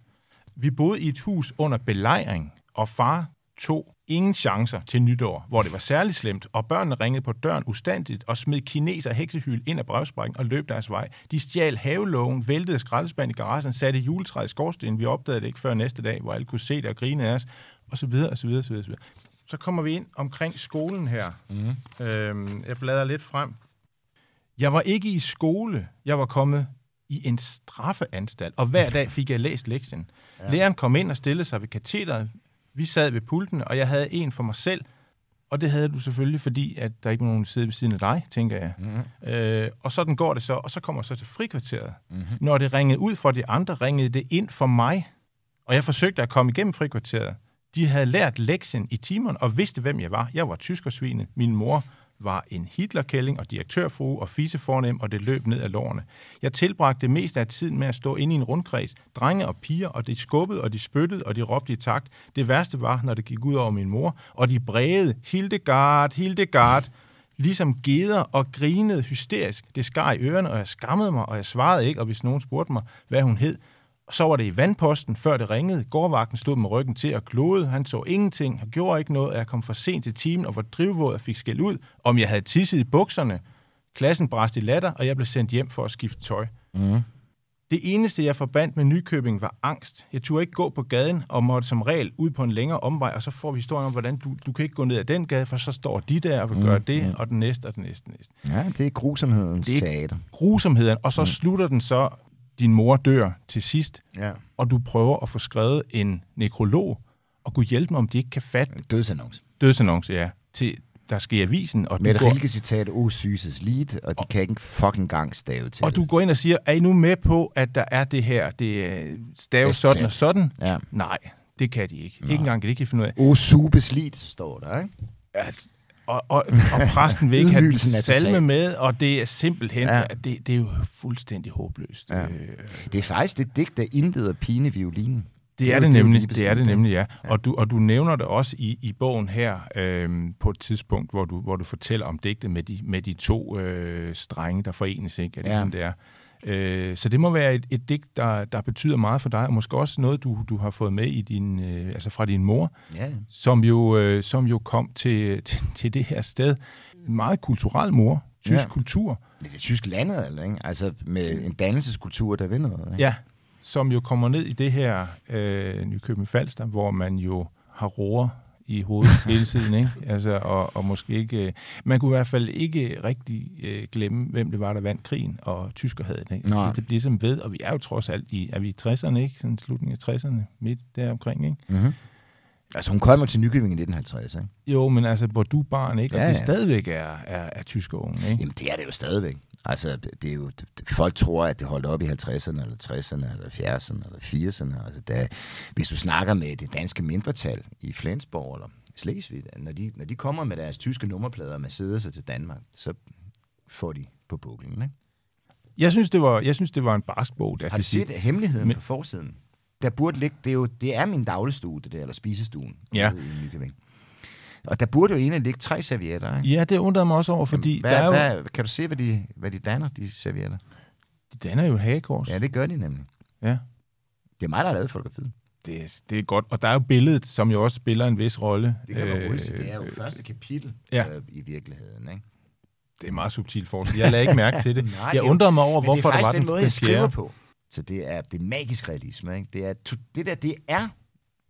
Vi boede i et hus under belejring, og far tog ingen chancer til nytår, hvor det var særligt slemt, og børnene ringede på døren ustandigt og smed kineser heksehyl ind af brevsprækken og løb deres vej. De stjal havelågen, væltede skraldespand i garagen, satte juletræet i skorstenen. Vi opdagede det ikke før næste dag, hvor alle kunne se det og grine af os, og så videre, og så videre, og så videre. Så kommer vi ind omkring skolen her. Mm. Øhm, jeg bladrer lidt frem. Jeg var ikke i skole. Jeg var kommet i en straffeanstalt, og hver dag fik jeg læst lektien. <laughs> Ja. Læreren kom ind og stillede sig ved katedret. Vi sad ved pulten, og jeg havde en for mig selv, og det havde du selvfølgelig, fordi at der ikke var nogen sidde ved siden af dig, tænker jeg. Mm-hmm. Øh, og sådan går det så, og så kommer jeg så til frikvarteret. Mm-hmm. Når det ringede ud for de andre, ringede det ind for mig, og jeg forsøgte at komme igennem frikvarteret. De havde lært lektien i timerne og vidste, hvem jeg var. Jeg var tyskersvinet. Min mor var en Hitlerkælling og direktørfrue og fisefornem, og det løb ned ad lårene. Jeg tilbragte det meste af tiden med at stå inde i en rundkreds. Drenge og piger, og de skubbede, og de spyttede, og de råbte i takt. Det værste var, når det gik ud over min mor, og de brægede, Hildegard, Hildegard, ligesom geder og grinede hysterisk. Det skar i ørerne, og jeg skammede mig, og jeg svarede ikke, og hvis nogen spurgte mig, hvad hun hed, og så var det i vandposten, før det ringede. Gårdvagten stod med ryggen til og klode. Han så ingenting. Han gjorde ikke noget, og jeg kom for sent til timen og var drivvåd og fik skæld ud, om jeg havde tisset i bukserne. Klassen bræste i latter, og jeg blev sendt hjem for at skifte tøj. Mm. Det eneste, jeg forbandt med Nykøbing, var angst. Jeg turde ikke gå på gaden og måtte som regel ud på en længere omvej, og så får vi historien om, hvordan du, du kan ikke gå ned ad den gade, for så står de der og vil gøre mm, det, mm. og den næste og den næste. Den næste. Ja, det er grusomhedens det er teater. grusomheden, og så mm. slutter den så din mor dør til sidst, ja. og du prøver at få skrevet en nekrolog, og kunne hjælpe mig, om de ikke kan fatte... Dødsannonce. Dødsannonce, ja. Til, der sker i avisen. Og Med et går... citat, o syses lid, og de og, kan ikke fucking gang stave til Og det. du går ind og siger, er I nu med på, at der er det her, det stave sådan og sådan? Ja. Nej, det kan de ikke. Nej. Ikke engang kan de ikke finde ud af. O subes lid, står der, ikke? Altså, og, og, og præsten vil ikke have salme med, og det er simpelthen, ja. det, det er jo fuldstændig håbløst. Ja. Øh, det er faktisk det digt, der indleder pine violinen. Det er det, nemlig, det er det nemlig, ja. Og, du, og du nævner det også i, i bogen her øh, på et tidspunkt, hvor du, hvor du fortæller om digtet med de, med de to øh, strenge, der forenes, ikke? Er det ja. sådan, det er? Øh, så det må være et, et digt, der, der betyder meget for dig, og måske også noget, du, du har fået med i din, øh, altså fra din mor, ja. som, jo, øh, som jo kom til, <laughs> til, til det her sted. En meget kulturel mor, tysk ja. kultur. Det er tysk landet, eller ikke? Altså med en dannelseskultur, der vinder noget. Ikke? Ja, som jo kommer ned i det her øh, Nykøbing Falster, hvor man jo har roer i hovedet hele tiden, ikke? Altså, og, og måske ikke... Man kunne i hvert fald ikke rigtig øh, glemme, hvem det var, der vandt krigen, og tysker havde det. Ikke? Altså, det, det bliver som ved, og vi er jo trods alt i, er vi i 60'erne, ikke? Sådan slutningen af 60'erne, midt deromkring, ikke? Mm-hmm. Altså, hun kom til Nykøbing i 1950, ikke? Jo, men altså, hvor du barn, ikke? Og ja, det stadigvæk er, er, er tyske unge, ikke? Jamen, det er det jo stadigvæk. Altså, det er jo, det, folk tror, at det holdt op i 50'erne, eller 60'erne, eller 70'erne, eller 80'erne. Altså, da, hvis du snakker med det danske mindretal i Flensborg, eller Slesvig, når de, når de kommer med deres tyske nummerplader og Mercedes til Danmark, så får de på buklen, ikke? Jeg synes, det var, jeg synes, det var en barsk bog. Der Har du set hemmeligheden Men... på forsiden? Der burde ligge, det er jo det er min dagligstue, det der, eller spisestuen ja. i Nykøbing. Og der burde jo egentlig ligge tre servietter, ikke? Ja, det undrer mig også over, fordi Jamen, hvad, der er jo... Hvad, kan du se, hvad de, hvad de danner, de servietter? De danner jo et hagekors. Ja, det gør de nemlig. Ja. Det er mig, der har lavet fotografiet det, er, det er godt. Og der er jo billedet, som jo også spiller en vis rolle. Det kan man øh, Det er jo første kapitel ja. øh, i virkeligheden, ikke? Det er meget subtilt forskel. Jeg lader ikke mærke til det. <laughs> Nej, jeg undrer mig over, hvorfor der var den, måde, jeg skriver på. Så det er, det er magisk realisme. Ikke? Det, er, det der, det er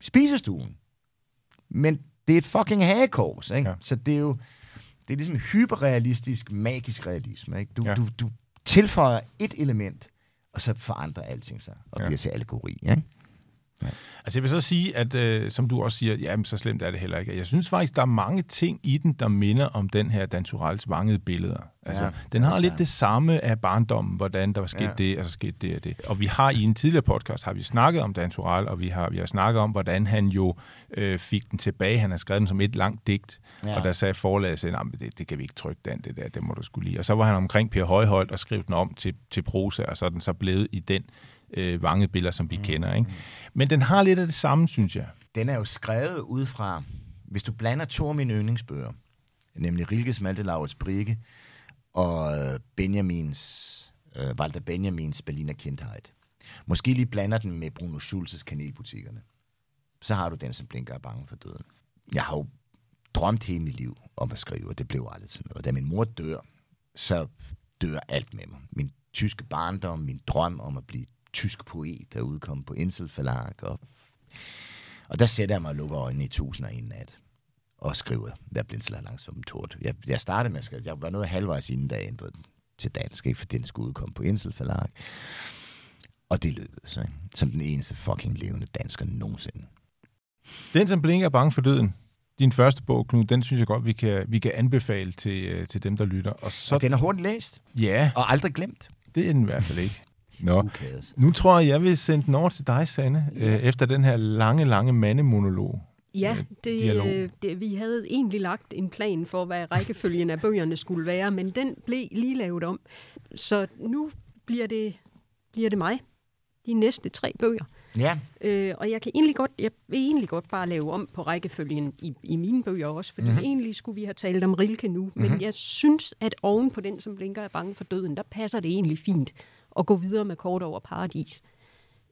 spisestuen. Men det er et fucking hagekors. Ikke? Ja. Så det er jo det er ligesom hyperrealistisk, magisk realisme. Ikke? Du, ja. du, du tilføjer et element, og så forandrer alting sig og ja. bliver til allegori. Ikke? Altså jeg vil så sige, at øh, som du også siger, jamen så slemt er det heller ikke. Jeg synes faktisk, der er mange ting i den, der minder om den her Dan Turals vangede billeder. Altså, ja, den har lidt det samme af barndommen, hvordan der var sket ja. det, og så skete det og det. Og vi har i en tidligere podcast, har vi snakket om Dan Tural, og vi har, vi har snakket om, hvordan han jo øh, fik den tilbage. Han har skrevet den som et langt digt, ja. og der sagde forlaget, at det, det kan vi ikke trykke den, det der, det må du skulle lide. Og så var han omkring Per Højholdt og skrev den om til, til prosa, og så er den så blevet i den øh, vangebilleder, som vi mm. kender. Ikke? Men den har lidt af det samme, synes jeg. Den er jo skrevet ud fra, hvis du blander to af mine yndlingsbøger, nemlig Rilkes Malte Laurits Brigge og Benjamins, øh, Walter Benjamins Berliner Kindheit, Måske lige blander den med Bruno Schulzes kanelbutikkerne. Så har du den, som blinker er bange for døden. Jeg har jo drømt hele mit liv om at skrive, og det blev aldrig til noget. Da min mor dør, så dør alt med mig. Min tyske barndom, min drøm om at blive tysk poet, der udkom på Insel Forlag. Og, og der sætter jeg mig og lukker øjnene i 1001 nat og skriver, hvad blindsel langs som tort. Jeg, jeg startede med at skrive, jeg var noget halvvejs inden, da jeg ændrede den til dansk, ikke? for den skulle udkomme på Insel Forlag. Og det lykkedes, ikke? som den eneste fucking levende dansker nogensinde. Den, som blinker er bange for døden, din første bog, Knud, den synes jeg godt, vi kan, vi kan anbefale til, øh, til dem, der lytter. Og, så... og den er hurtigt læst. Ja. Og aldrig glemt. Det er den i hvert fald ikke. Nå. Nu tror jeg, jeg vil sende den over til dig, Sanne, ja. øh, efter den her lange, lange mandemonolog. Ja, øh, det, øh, det, vi havde egentlig lagt en plan for, hvad rækkefølgen af bøgerne skulle være, men den blev lige lavet om. Så nu bliver det, bliver det mig, de næste tre bøger. Ja. Øh, og jeg kan egentlig godt, jeg vil egentlig godt bare lave om på rækkefølgen i, i mine bøger også, fordi mm-hmm. egentlig skulle vi have talt om Rilke nu, mm-hmm. men mhm. jeg synes, at oven på den, som blinker er bange for døden, der passer det egentlig fint at gå videre med Kort over Paradis,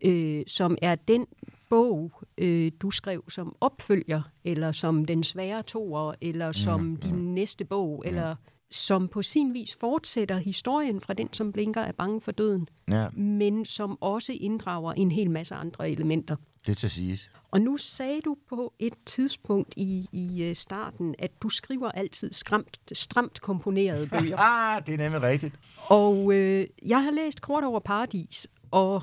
øh, som er den bog, øh, du skrev som opfølger, eller som den svære toer, eller som mm-hmm. din næste bog, mm-hmm. eller som på sin vis fortsætter historien fra den, som blinker er bange for døden, ja. men som også inddrager en hel masse andre elementer. Det til siges. Og nu sagde du på et tidspunkt i, i øh, starten, at du skriver altid skræmt, stramt komponerede <laughs> bøger. ah, det er nemlig rigtigt. Og øh, jeg har læst Kort over Paradis, og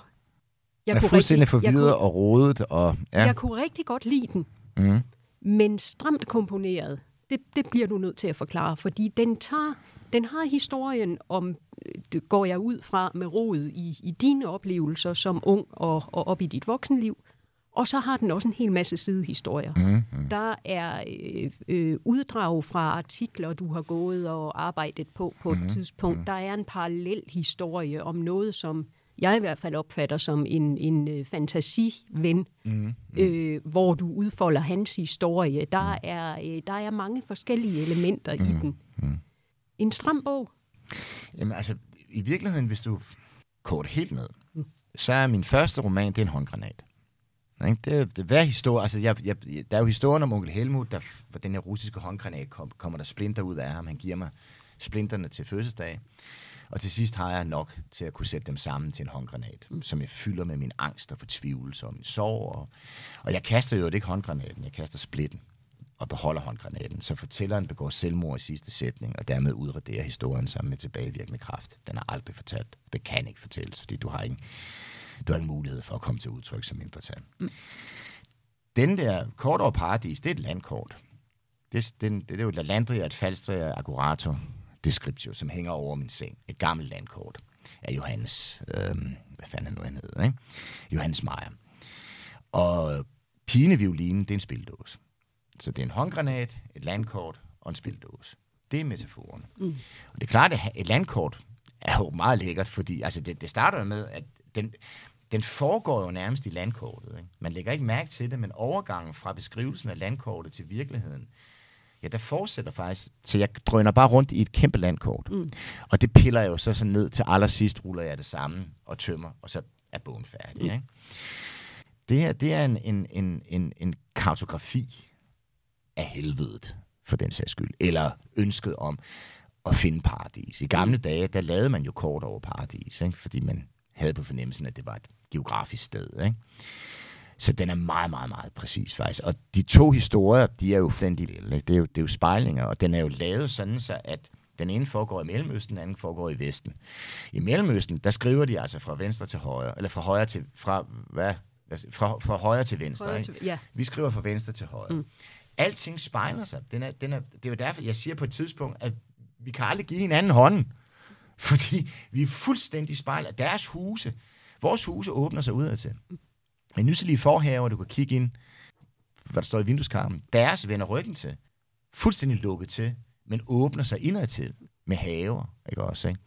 jeg, jeg er fuldstændig forvirret og rodet. Og, ja. Jeg kunne rigtig godt lide den, mm. men stramt komponeret, det, det bliver du nødt til at forklare, fordi den tager, den har historien om, det går jeg ud fra med rod i, i dine oplevelser som ung og, og op i dit voksenliv, og så har den også en hel masse sidehistorier. Mm-hmm. Der er øh, øh, uddrag fra artikler, du har gået og arbejdet på på mm-hmm. et tidspunkt. Der er en parallel historie om noget, som jeg i hvert fald opfatter som en, en øh, fantasiven, mm, mm. Øh, hvor du udfolder hans historie. Der, mm. er, øh, der er mange forskellige elementer mm, i den. Mm. En stram bog. Jamen altså, i virkeligheden, hvis du kort helt ned, mm. så er min første roman, det er en håndgranat. Ikke? Det, det, hver historie, altså jeg, jeg, der er jo historien om onkel Helmut, der, hvor den her russiske håndgranat kom, kommer der splinter ud af ham. Han giver mig splinterne til fødselsdag. Og til sidst har jeg nok til at kunne sætte dem sammen til en håndgranat, mm. som jeg fylder med min angst og fortvivlelse og min sorg. Og, og jeg kaster jo ikke håndgranaten, jeg kaster splitten og beholder håndgranaten, så fortælleren begår selvmord i sidste sætning, og dermed udraderer historien sammen med tilbagevirkende kraft. Den er aldrig fortalt. Det kan ikke fortælles, fordi du har ingen, du har ingen mulighed for at komme til udtryk som mindretal. Mm. Den der kort over paradis, det er et landkort. Det, den, det, det er jo Landria, et Falstria, Accurator, descriptio, som hænger over min seng. Et gammelt landkort af Johannes, øh, hvad fanden han nu han hedder, ikke? Johannes Meyer. Og pineviolinen, det er en spildåse. Så det er en håndgranat, et landkort og en spildåse. Det er metaforen. Mm. Og det er klart, at et landkort er jo meget lækkert, fordi altså det, det starter med, at den, den foregår jo nærmest i landkortet. Ikke? Man lægger ikke mærke til det, men overgangen fra beskrivelsen af landkortet til virkeligheden, ja, der fortsætter faktisk. Så jeg drøner bare rundt i et kæmpe landkort. Mm. Og det piller jeg jo så sådan ned til allersidst, ruller jeg det sammen og tømmer, og så er bogen færdig. Mm. Ikke? Det her, det er en, en, en, en, en kartografi af helvedet, for den sags skyld. Eller ønsket om at finde paradis. I gamle mm. dage, der lavede man jo kort over paradis, ikke? fordi man havde på fornemmelsen, at det var et geografisk sted. Ikke? Så den er meget, meget, meget præcis faktisk. Og de to historier, de er jo fuldstændig det er jo, det er jo spejlinger, og den er jo lavet sådan så, at den ene foregår i Mellemøsten, den anden foregår i Vesten. I Mellemøsten, der skriver de altså fra venstre til højre, eller fra højre til, fra, hvad, fra, fra højre til venstre. Højre til, ja. Vi skriver fra venstre til højre. Mm. Alting spejler sig. Den er, den er, det er jo derfor, jeg siger på et tidspunkt, at vi kan aldrig give hinanden hånden. <laughs> Fordi vi er fuldstændig spejler. Deres huse, vores huse åbner sig udad til. Men nyselige forhaver, du kan kigge ind, hvad der står i vindueskarmen, deres vender ryggen til. Fuldstændig lukket til, men åbner sig indad til med haver, ikke også, ikke?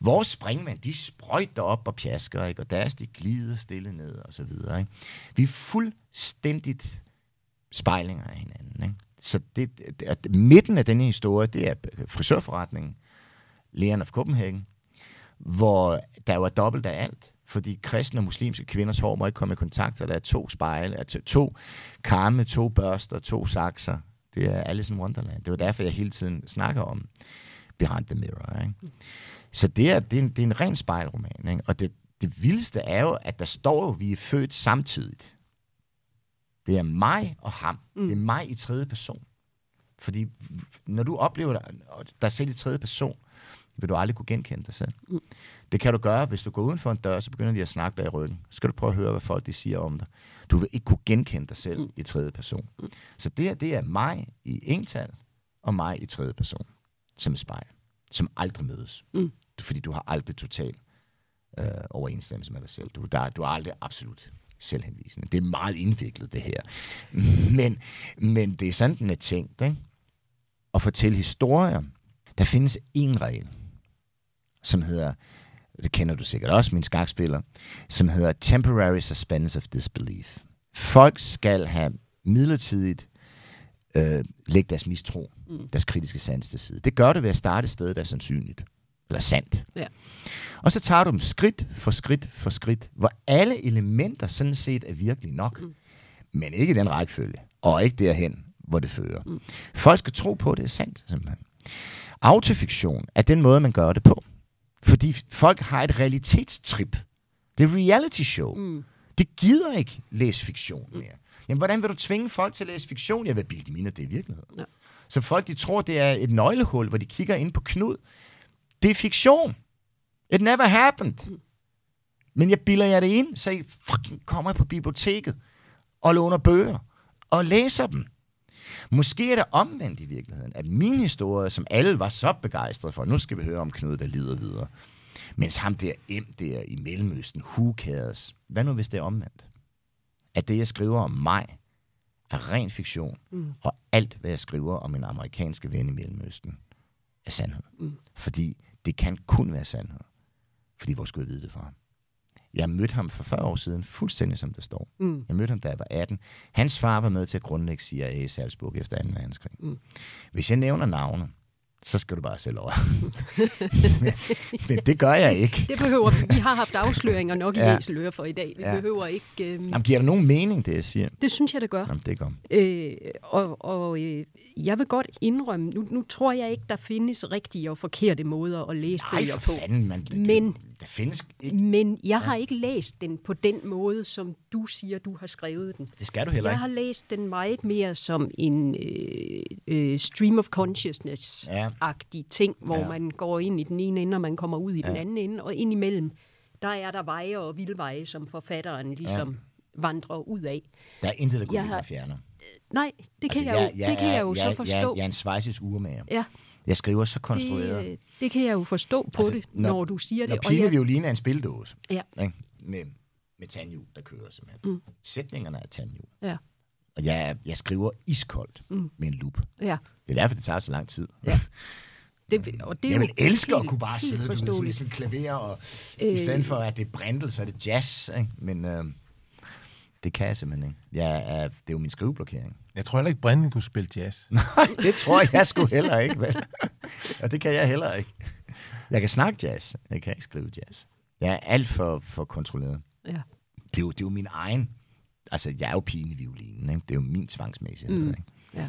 Vores springmænd, de sprøjter op og pjasker, ikke? og deres, de glider stille ned, og så videre, ikke? Vi er fuldstændigt spejlinger af hinanden, ikke? Så det, det, midten af denne historie, det er frisørforretningen, Leon of Copenhagen, hvor der jo er dobbelt af alt fordi kristne og muslimske kvinders hår må ikke komme i kontakt, og der er to spejle, er to, to karme, to børster, to sakser. Det er Alice in Wonderland. Det var derfor, jeg hele tiden snakker om Behind the Mirror. Ikke? Så det er, det er, en, det er en ren spejlroman. Ikke? Og det, det vildeste er jo, at der står jo, at vi er født samtidigt. Det er mig og ham. Mm. Det er mig i tredje person. Fordi når du oplever dig selv i tredje person, vil du aldrig kunne genkende dig selv. Mm. Det kan du gøre, hvis du går uden for en dør, så begynder de at snakke bag ryggen. Så skal du prøve at høre, hvad folk de siger om dig. Du vil ikke kunne genkende dig selv mm. i tredje person. Mm. Så det, det er mig i ental, og mig i tredje person, som spejl, som aldrig mødes. Mm. Fordi du har aldrig total øh, overensstemmelse med dig selv. Du, der, du er aldrig absolut selvhenvisende. Det er meget indviklet, det her. Men, men det er sådan, den er tænkt. Ikke? At fortælle historier, der findes en regel, som hedder, det kender du sikkert også, min skakspiller, som hedder Temporary Suspense of Disbelief. Folk skal have midlertidigt øh, lægge deres mistro, mm. deres kritiske sans til side. Det gør det ved at starte et sted, der er sandsynligt. Eller sandt. Ja. Og så tager du dem skridt for skridt for skridt, hvor alle elementer sådan set er virkelig nok. Mm. Men ikke i den rækkefølge. Og ikke derhen, hvor det fører. Mm. Folk skal tro på, at det er sandt, simpelthen. Autofiktion er den måde, man gør det på. Fordi folk har et realitetstrip. Det er reality show. Mm. Det gider ikke læse fiktion mere. Mm. Jamen, hvordan vil du tvinge folk til at læse fiktion? Jeg vil bilde mine, det er virkelighed. Ja. Så folk, de tror, det er et nøglehul, hvor de kigger ind på Knud. Det er fiktion. It never happened. Mm. Men jeg bilder jer det ind, så I fucking kommer på biblioteket og låner bøger og læser dem. Måske er det omvendt i virkeligheden, at min historie, som alle var så begejstrede for, nu skal vi høre om Knud, der lider videre, mens ham der M der i Mellemøsten, who cares? Hvad nu, hvis det er omvendt? At det, jeg skriver om mig, er ren fiktion, mm. og alt, hvad jeg skriver om en amerikanske ven i Mellemøsten, er sandhed. Mm. Fordi det kan kun være sandhed. Fordi hvor skulle jeg vide det fra ham? Jeg mødte ham for 40 år siden, fuldstændig som det står. Mm. Jeg mødte ham, da jeg var 18. Hans far var med til at grundlægge CIA i Salzburg efter 2. verdenskrig. Mm. Hvis jeg nævner navne, så skal du bare selv over. men, <laughs> men det gør jeg ikke. Det behøver vi. Vi har haft afsløringer nok ja. i Æseløre for i dag. Vi ja. behøver ikke... Øhm... Jamen, giver det nogen mening, det jeg siger? Det synes jeg, det gør. Jamen, det gør. Øh, og og øh, jeg vil godt indrømme, nu, nu tror jeg ikke, der findes rigtige og forkerte måder at læse Nej, bøger på. Fanden, man, men, der findes ikke... Men jeg ja. har ikke læst den på den måde, som du siger, du har skrevet den. Det skal du heller ikke. Jeg har læst den meget mere som en øh, øh, stream of consciousness-agtig ja. ting, hvor ja. man går ind i den ene ende, og man kommer ud i ja. den anden ende, og ind imellem, der er der veje og vildveje, som forfatteren ligesom ja. vandrer ud af. Der er intet, der kunne har... fjerner. Nej, det kan, altså, jeg, jo, jeg, det kan jeg, jeg jo jeg, så forstå. Jeg, jeg er en svejsisk urmager. Ja. Jeg skriver så konstrueret. Det, det kan jeg jo forstå på altså, det, når, når du siger når det. Når pileviolin er en spildåse, ja. ikke? Med, med tandhjul, der kører simpelthen. Mm. Sætningerne er tandhjul. Ja. Og jeg, jeg skriver iskoldt mm. med en loop. Ja. Det er derfor, det tager så lang tid. Ja. <laughs> Det, og det er jeg vil elske at kunne bare sidde ved, sådan, klaver, og øh, i stedet for at det er brindel, så er det jazz. Ikke? Men øh, det kan jeg simpelthen ikke. Er, det er jo min skriveblokering. Jeg tror heller ikke, Brandon kunne spille jazz. <laughs> Nej, det tror jeg sgu heller ikke, vel? Og det kan jeg heller ikke. Jeg kan snakke jazz, jeg kan ikke skrive jazz. Jeg er alt for, for kontrolleret. Ja. Det, er jo, det er jo min egen... Altså, jeg er jo pigen i violinen, ikke? Det er jo min tvangsmæssighed, mm. ikke? Ja.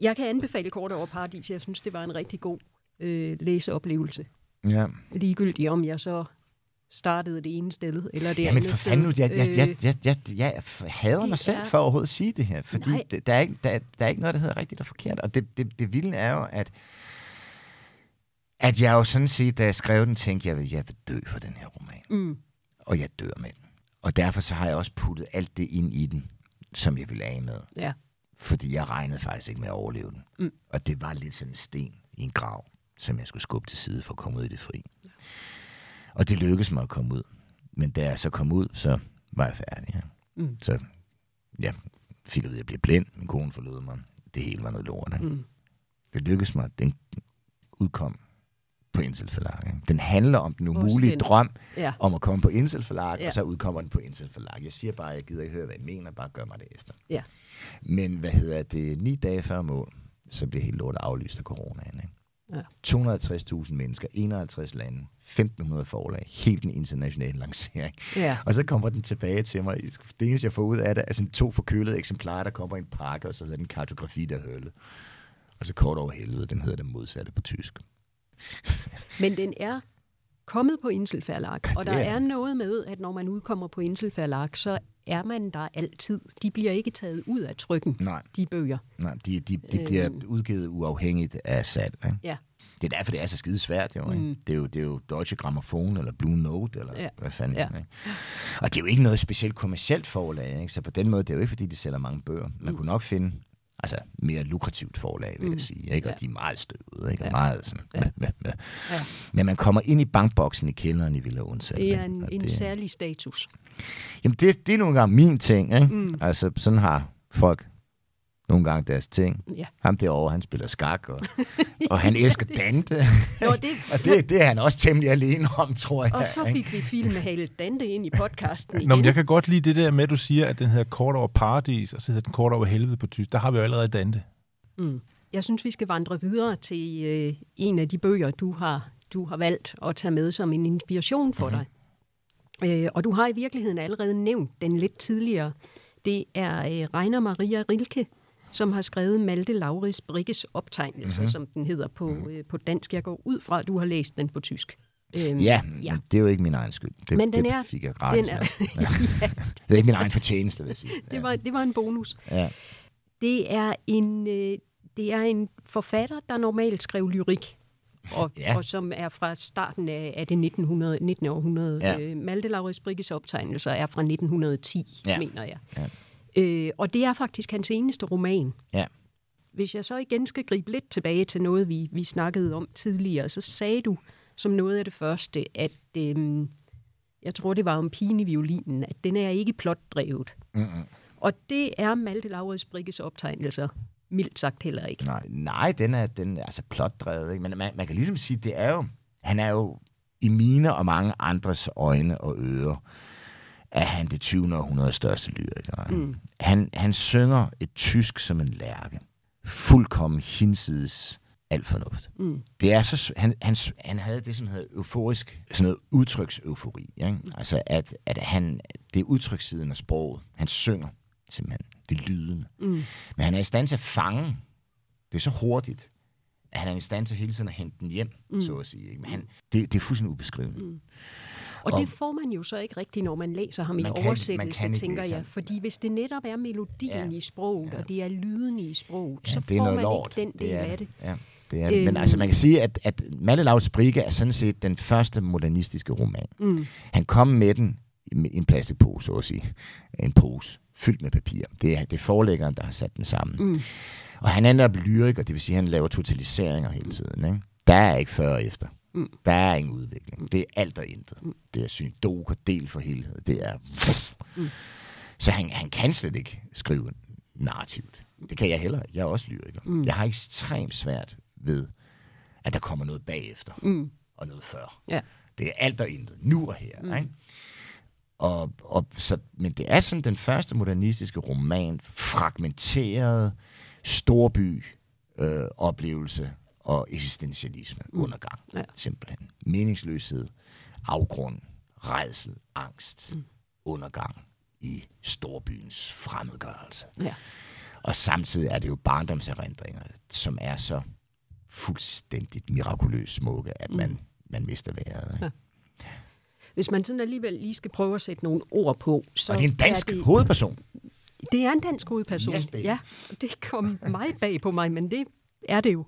Jeg kan anbefale Kort over Paradis. Jeg synes, det var en rigtig god øh, læseoplevelse. Ja. Ligegyldigt om jeg så startede det ene sted, eller det Jamen andet for fanden jeg, jeg, jeg, jeg, jeg, jeg hader mig selv er... for at overhovedet sige det her, fordi der, er ikke, der, der er ikke noget, der hedder rigtigt og forkert, og det, det, det vilde er jo, at at jeg jo sådan set, da jeg skrev den, tænkte, jeg vil, jeg vil dø for den her roman. Mm. Og jeg dør med den. Og derfor så har jeg også puttet alt det ind i den, som jeg ville af med. Ja. Fordi jeg regnede faktisk ikke med at overleve den. Mm. Og det var lidt sådan en sten i en grav, som jeg skulle skubbe til side for at komme ud i det fri. Ja. Og det lykkedes mig at komme ud. Men da jeg så kom ud, så var jeg færdig. Ja. Mm. Så ja, fik jeg ved, at jeg blev blind. Min kone forlod mig. Det hele var noget lort. Mm. Det lykkedes mig. Den udkom på Intel Forlag. Den handler om den umulige den. drøm ja. om at komme på Intel Forlag, ja. og så udkommer den på Intel Forlag. Jeg siger bare, at jeg gider ikke høre, hvad jeg mener, bare gør mig det efter. Ja. Men hvad hedder det, ni dage før mål, så bliver helt lortet aflyst af coronaen. Ikke? Ja. 250.000 mennesker, 51 lande, 1.500 forlag, helt en international <laughs> lancering. Ja. Og så kommer den tilbage til mig. Det eneste, jeg får ud af det, er sådan to forkølede eksemplarer, der kommer i en pakke, og så hedder den kartografi, der hølle. Og så kort over helvede, den hedder det modsatte på tysk. <laughs> Men den er kommet på Inselverlag, og der er. noget med, at når man udkommer på Inselverlag, så er man der altid. De bliver ikke taget ud af trykken, Nej, de bøger. nej de, de, de bliver udgivet uafhængigt af salg. Ikke? Ja. Det er derfor, det er så skide svært. Jo, ikke? Det, er jo, det er jo Deutsche Grammophon eller Blue Note, eller Ja. hvad fanden. Ja. Ikke? Og det er jo ikke noget specielt kommercielt forlag, ikke? så på den måde, det er jo ikke, fordi de sælger mange bøger. Man kunne nok finde altså, mere lukrativt forlag, vil jeg sige. Ikke? Og Ja. de er meget støvede, ikke? Og Ja. meget sådan, Ja. med, med, med. Ja. Men man kommer ind i bankboksen i kælderen i Villa Onsal. Det er en, en det, særlig status. Jamen, det, det er nogle gange min ting. Ikke? Mm. Altså, sådan har folk nogle gange deres ting. Ja. Ham derovre, han spiller skak, og, <laughs> og han elsker Dante. Nå, det, <laughs> og det, det er han også temmelig alene om, tror jeg. og så ikke? fik vi film med Hale Dante ind i podcasten igen. Nå, men jeg kan godt lide det der med, at du siger, at den hedder Kort over Paradis, og så hedder den Kort over Helvede på tysk. Der har vi jo allerede Dante. Mm. Jeg synes, vi skal vandre videre til øh, en af de bøger, du har, du har valgt at tage med som en inspiration for Mhm. mm-hmm. dig. Øh, og du har i virkeligheden allerede nævnt den lidt tidligere. Det er øh, Reiner Maria Rilke, som har skrevet Malte Laurits Brikkes optegnelser, Mhm. mm-hmm. som den hedder på, øh, på dansk. Jeg går ud fra, at du har læst den på tysk. Øhm, Ja, ja. det er jo ikke min egen skyld. Det, Men den det er- fik jeg gratis. Den er, med. <laughs> Det er ikke min egen fortjeneste, vil jeg sige. det, var, det var en bonus. Ja. Det er en, øh, det er en forfatter, der normalt skrev lyrik, og, ja. <laughs> Ja. og som er fra starten af, af det 1900, 19. århundrede. Ja. Øh, Malte Laurits Brikkes optegnelser er fra 1910, Ja. mener jeg. Ja. Øh, og det er faktisk hans eneste roman. Ja. Hvis jeg så igen skal gribe lidt tilbage til noget, vi, vi snakkede om tidligere, så sagde du som noget af det første, at øhm, jeg tror, det var om pigen i violinen, at den er ikke plotdrevet. Mm-mm. Og det er Malte Laurits Brikkes optegnelser mildt sagt heller ikke. Nej, nej, den er, den er altså plotdrevet. Ikke? Men man, man kan ligesom sige, det er jo, han er jo i mine og mange andres øjne og ører, er han det 20. århundredes største lyriker. Mm. Han, han synger et tysk som en lærke. Fuldkommen hinsides alt fornuft. Mm. Det er så, han, han, han havde det, som hedder euforisk, sådan noget udtrykseufori. Ikke? Altså, at, at han, det er udtrykssiden af sproget. Han synger simpelthen. Det er lydende. Mm. Men han er i stand til at fange. Det er så hurtigt, at han er i stand til hele tiden at hente den hjem, mm. så at sige. Ikke? Men han, det, det er fuldstændig ubeskriveligt. Mm. Og, Og- det får man jo så ikke rigtigt, når man læser ham i Man kan- man oversættelse, kan tænker jeg. Fordi hvis det netop er melodien Ja. i sproget, og det er lyden i sproget, Ja, så det får man lort. ikke den del er, af det. Ja, det er det. Men Øhm. altså, man kan sige, at, at Malle Lauts Brigge er sådan set den første modernistiske roman. Mm. Han kom med den i en plastikpose, så at sige. En pose fyldt med papir. Det er, det er forlæggeren, der har sat den sammen. Mm. Og han er netop lyriker, det vil sige, at han laver totaliseringer hele tiden. Ikke? Der er ikke før og efter. Mm. Der er ingen udvikling. Det er alt og intet. Det er synodok og del for helhed. Det er... Mm. Så han, han kan slet ikke skrive narrativt. Det kan jeg heller. Jeg er også lyriker. Mm. Jeg har ekstremt svært ved, at der kommer noget bagefter Mm. og noget før. Ja. Det er alt og intet. Nu og her. Mm. Ikke? Og, og, så, men det er sådan den første modernistiske roman, fragmenteret storby øh, oplevelse og eksistentialisme, mm. undergang. Ja. Simpelthen. Meningsløshed, afgrund, redsel, angst, mm. undergang i storbyens fremmedgørelse. Ja. Og samtidig er det jo barndomserindringer, som er så fuldstændigt mirakuløst smukke, at man, man mister vejret. Ikke? Ja. Hvis man sådan alligevel lige skal prøve at sætte nogle ord på, så Og det er en dansk er det, hovedperson. det er en dansk hovedperson. Yes, baby. ja, det kom meget bag på mig, men det er det jo.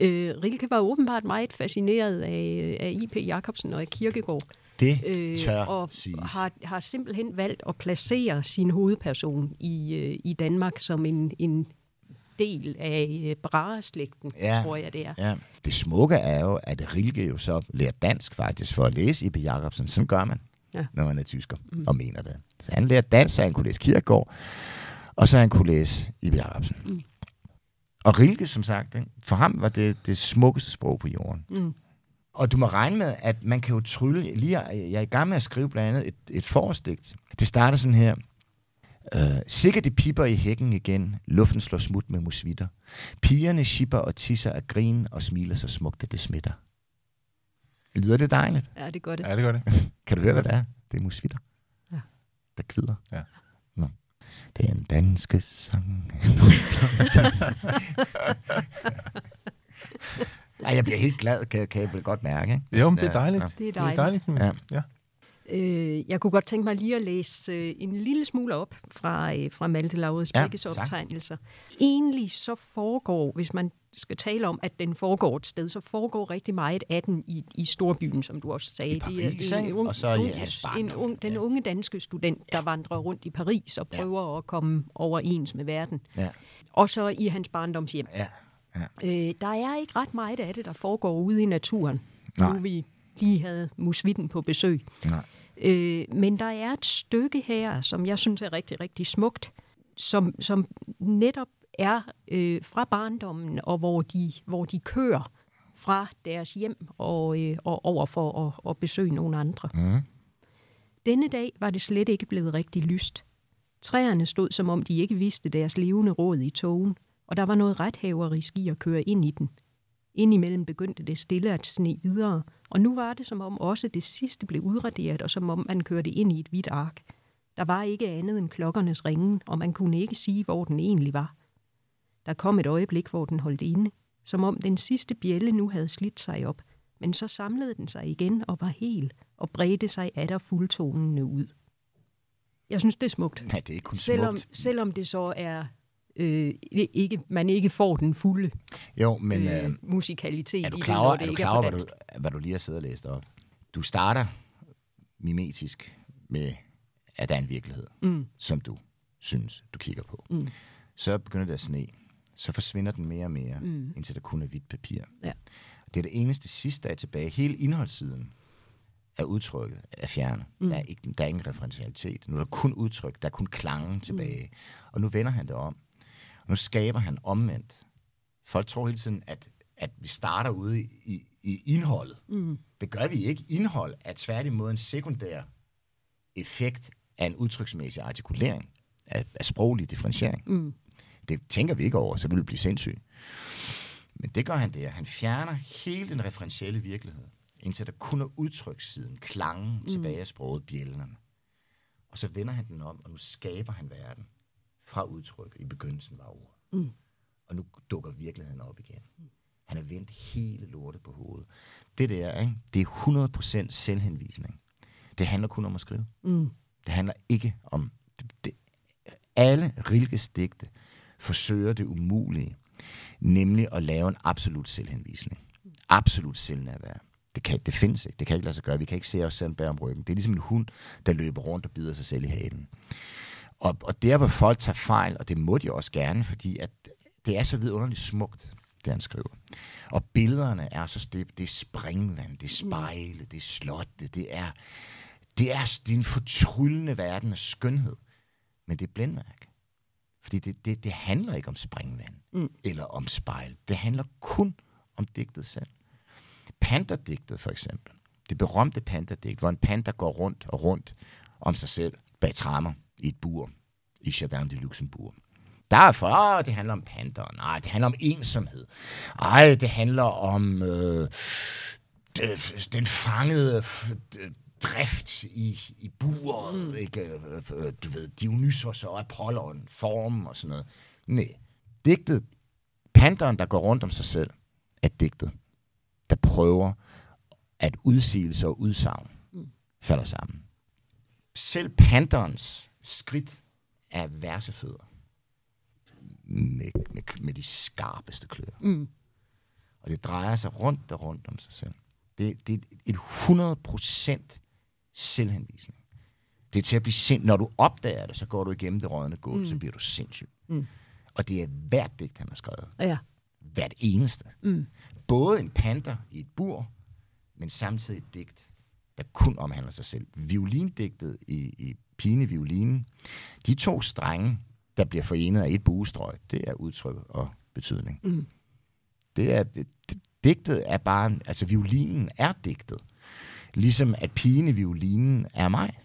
Øh, Rilke var åbenbart meget fascineret af, af I.P. Jacobsen og af Kirkegaard. Det øh, tør og siges. har, har simpelthen valgt at placere sin hovedperson i, øh, i Danmark som en, en del af øh, Brahe-slægten, Ja. tror jeg det er. Ja. Det smukke er jo, at Rilke jo så lærer dansk faktisk for at læse I.P. Jacobsen. Sådan gør man, Ja. når man er tysker mm. og mener det. Så han lærer dansk, så han kunne læse Kierkegaard, og så han kunne læse I.P. Jacobsen. Mm. Og Rilke, som sagt, ikke? for ham var det det smukkeste sprog på jorden. Mm. Og du må regne med, at man kan jo trylle. Lige, jeg er i gang med at skrive blandt andet et, et forårsdigt. Det starter sådan her. Uh, sikkert det piper i hækken igen. Luften slår smut med musvitter. Pigerne shipper og tisser af grin og smiler så smukt, at det smitter. Lyder det dejligt? Ja, det gør det. Ja, det gør det. <laughs> Kan du høre, hvad det er? Det er musvitter. Ja. Der kvider. Ja. Nå. Det er en danske sang. <laughs> Ej, jeg bliver helt glad, kan, kan jeg godt mærke. Ikke? Jo, men det er dejligt. ja. Det er Det er dejligt. dejligt. Ja. ja. Øh, jeg kunne godt tænke mig lige at læse øh, en lille smule op fra, øh, fra Malte Laurits Ja, Bækkes tak. optegnelser. Egentlig så foregår, hvis man skal tale om, at den foregår et sted, så foregår rigtig meget af den i, i storbyen, som du også sagde. I Paris, ikke? Og så hans en ung, den Ja. unge danske student, der vandrer rundt i Paris og prøver at komme overens med verden. Ja. Og så i hans barndomshjem. Ja. Øh, der er ikke ret meget af det, der foregår ude i naturen. Nej. Nu vi lige havde musvitten på besøg. Nej. Øh, men der er et stykke her, som jeg synes er rigtig, rigtig smukt, som, som netop er øh, fra barndommen, og hvor de, hvor de kører fra deres hjem og, øh, og over for at, at besøge nogle andre. Mm. Denne dag var det slet ikke blevet rigtig lyst. Træerne stod, som om de ikke vidste deres levende råd i togen, og der var noget rethaverisk i at køre ind i den. Indimellem begyndte det stille at sne videre, og nu var det som om også det sidste blev udraderet, og som om man kørte ind i et hvidt ark. Der var ikke andet end klokkernes ringen, og man kunne ikke sige, hvor den egentlig var. Der kom et øjeblik, hvor den holdt inde, som om den sidste bjælle nu havde slidt sig op, men så samlede den sig igen og var hel, og bredte sig atter fuldtonende ud. Jeg synes, det er smukt. Nej, det er ikke kun Selvom, smukt. selvom det så er øh, ikke, man ikke får den fulde Jo, men øh, øh, musikalitet er du i klar det, over, når er det du ikke klar er på hvad, du, hvad du lige har siddet og læst op? Du starter mimetisk med, at der er en virkelighed, Mm. som du synes, du kigger på. Mm. Så begynder det at sne. Så forsvinder den mere og mere, Mm. indtil der kun er hvidt papir. Ja. Det er det eneste sidste, der er tilbage. Hele indholdssiden af udtrykket er fjernet. Mm. Der, er ikke, der er ingen referentialitet. Nu er der kun udtryk, der er kun klangen tilbage. Mm. Og nu vender han det om. Nu skaber han omvendt. Folk tror hele tiden, at, at vi starter ude i, i, indholdet. Mm. Det gør vi ikke. Indhold er tværtimod en sekundær effekt af en udtryksmæssig artikulering, af, af sproglig differentiering. Mm. Det tænker vi ikke over, så vil vi blive sindssyge. Men det gør han der. Han fjerner hele den referentielle virkelighed, indtil der kun er udtrykssiden, klangen mm. tilbage af sproget, bjællerne. Og så vender han den om, og nu skaber han verden fra udtrykket. I begyndelsen var ord. Mm. Og nu dukker virkeligheden op igen. Han har vendt hele lortet på hovedet. Det der, ikke? det er 100% selvhenvisning. Det handler kun om at skrive. Mm. Det handler ikke om... Det, det, alle Rilkes digte forsøger det umulige, nemlig at lave en absolut selvhenvisning. Absolut selvnærvær. Det, kan, det findes ikke. Det kan ikke lade sig gøre. Vi kan ikke se os selv bag om ryggen. Det er ligesom en hund, der løber rundt og bider sig selv i halen. Og, og der, hvor folk tager fejl, og det må de også gerne, fordi at det er så vidunderligt smukt, det han skriver. Og billederne er så det, det er springvand, det er spejle, det er slotte, det er, det er, det er en fortryllende verden af skønhed. Men det er blændværk. Fordi det, det, det handler ikke om springvand Mm. eller om spejl. Det handler kun om digtet selv. Panterdigtet for eksempel. Det berømte panterdigt, hvor en panter går rundt og rundt om sig selv bag trammer i et bur i Jardin de Luxembourg. Derfor, åh, det handler om panter. Nej, det handler om ensomhed. Ej, det handler om øh, det, den fangede drift i, i buret, mm. ikke? Du ved, Dionysos og Apollon, form og sådan noget. Nej, digtet, panderen, der går rundt om sig selv, er digtet, der prøver at udsigelse og udsagn Mm. falder sammen. Selv panterens skridt er versefødder med, med, med de skarpeste klør. Mm. Og det drejer sig rundt og rundt om sig selv. Det, det er et 100% selvhenvisning. Det er til at blive sind. Når du opdager det, så går du igennem det rådne gulv, mm. så bliver du sindssyg. Mm. Og det er hvert digt, han har skrevet. Ja. Hvert eneste. Mm. Både en panter i et bur, men samtidig et digt, der kun omhandler sig selv. Violindigtet i, i Pine Violinen, de to strenge, der bliver forenet af et buestrøg, det er udtryk og betydning. Mm. Det er, det, digtet er bare, altså violinen er digtet. Ligesom at pigen i violinen er mig.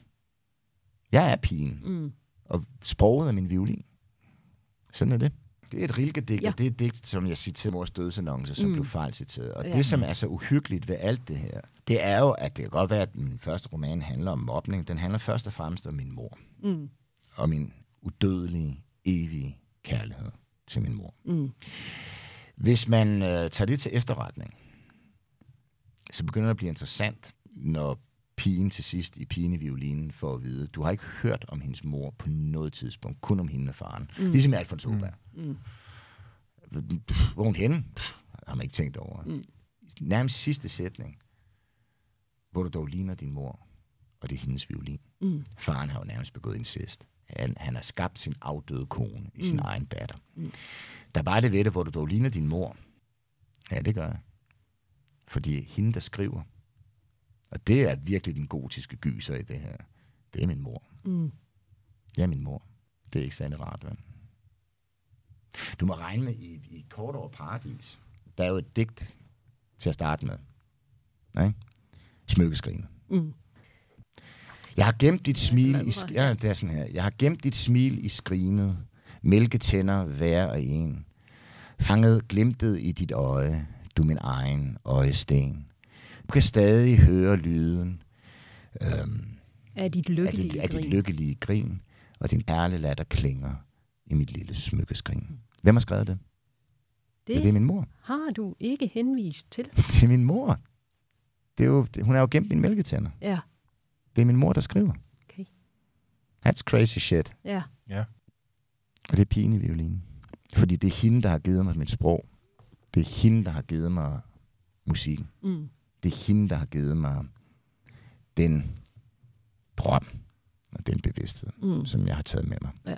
Jeg er pigen, Mm. Og sproget er min violin. Sådan er det. Det er et rilkedigt, Ja. og det er et digt, som jeg citerede mors dødsannonce, som Mm. blev fejlciteret. Og ja. det, som er så uhyggeligt ved alt det her, det er jo, at det kan godt være, at min første roman handler om mobning. Den handler først og fremmest om min mor. Mm. Og min udødelige, evige kærlighed til min mor. Mm. Hvis man øh, tager det til efterretning, så begynder det at blive interessant, når pigen til sidst i pigen i violinen får at vide, du har ikke hørt om hendes mor på noget tidspunkt, kun om hende og faren. Mm. Ligesom i Alfons Åberg. Mm. Pff, Hvor hun henne? Pff, har man ikke tænkt over. Mm. Nærmest sidste sætning, hvor du dog ligner din mor, og det er hendes violin. Mm. Faren har jo nærmest begået incest. Han, han har skabt sin afdøde kone i sin Mm. egen datter. Mm. Der er bare det ved det, hvor du dog ligner din mor. Ja, det gør jeg. Fordi hende, der skriver, og det er virkelig den gotiske gyser i det her, det er min mor. Mm. Er min mor. Det er ikke særlig rart, vel? Du må regne med i, i kort over paradis. Der er jo et digt til at starte med. Nej? Smykkeskrinet. Mm. Jeg har gemt dit smil i... sk- Ja, det er sådan her. Jeg har gemt dit smil i skrinet. Mælketænder hver og en. Fanget glimtet i dit øje. Du min egen øjesten. Du kan stadig høre lyden øhm, Er dit af, lykkelige dit, af dit lykkelige grin. Og din perlelatter klinger i mit lille smykkeskrin. Hvem har skrevet det? Det, ja, det er min mor. har du ikke henvist til. <laughs> Det er min mor. Det er jo, det, hun har jo gemt mine mælketænder. Ja, Det er min mor, der skriver. Okay. That's crazy shit. ja. Ja. Og det er pigen i violinen. Fordi det er hende, der har givet mig mit sprog. Det er hende, der har givet mig musikken. Mm. Det er hende, der har givet mig den drøm og den bevidsthed, Mm. som jeg har taget med mig. Ja.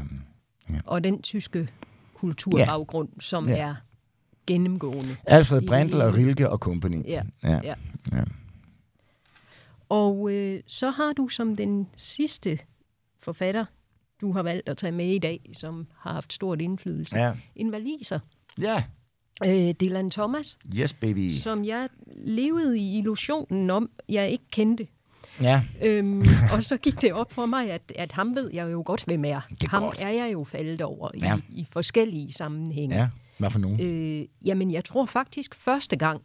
Um, Og den tyske kulturbaggrund, ja. som Ja. er gennemgående. Alfred Brandl og Rilke og company. Ja, ja. ja. ja. Og øh, så har du som den sidste forfatter, du har valgt at tage med i dag, som har haft stort indflydelse, ja. en valiser, ja. øh, Dylan Thomas, Yes, baby. som jeg levede i illusionen om, jeg ikke kendte. Ja. Øhm, og så gik det op for mig, at, at ham ved jeg jo godt, hvem er. Det er ham godt. er jeg jo faldet over i, Ja. i forskellige sammenhænge. ja. Hvad for nogen? Øh, jamen, jeg tror faktisk første gang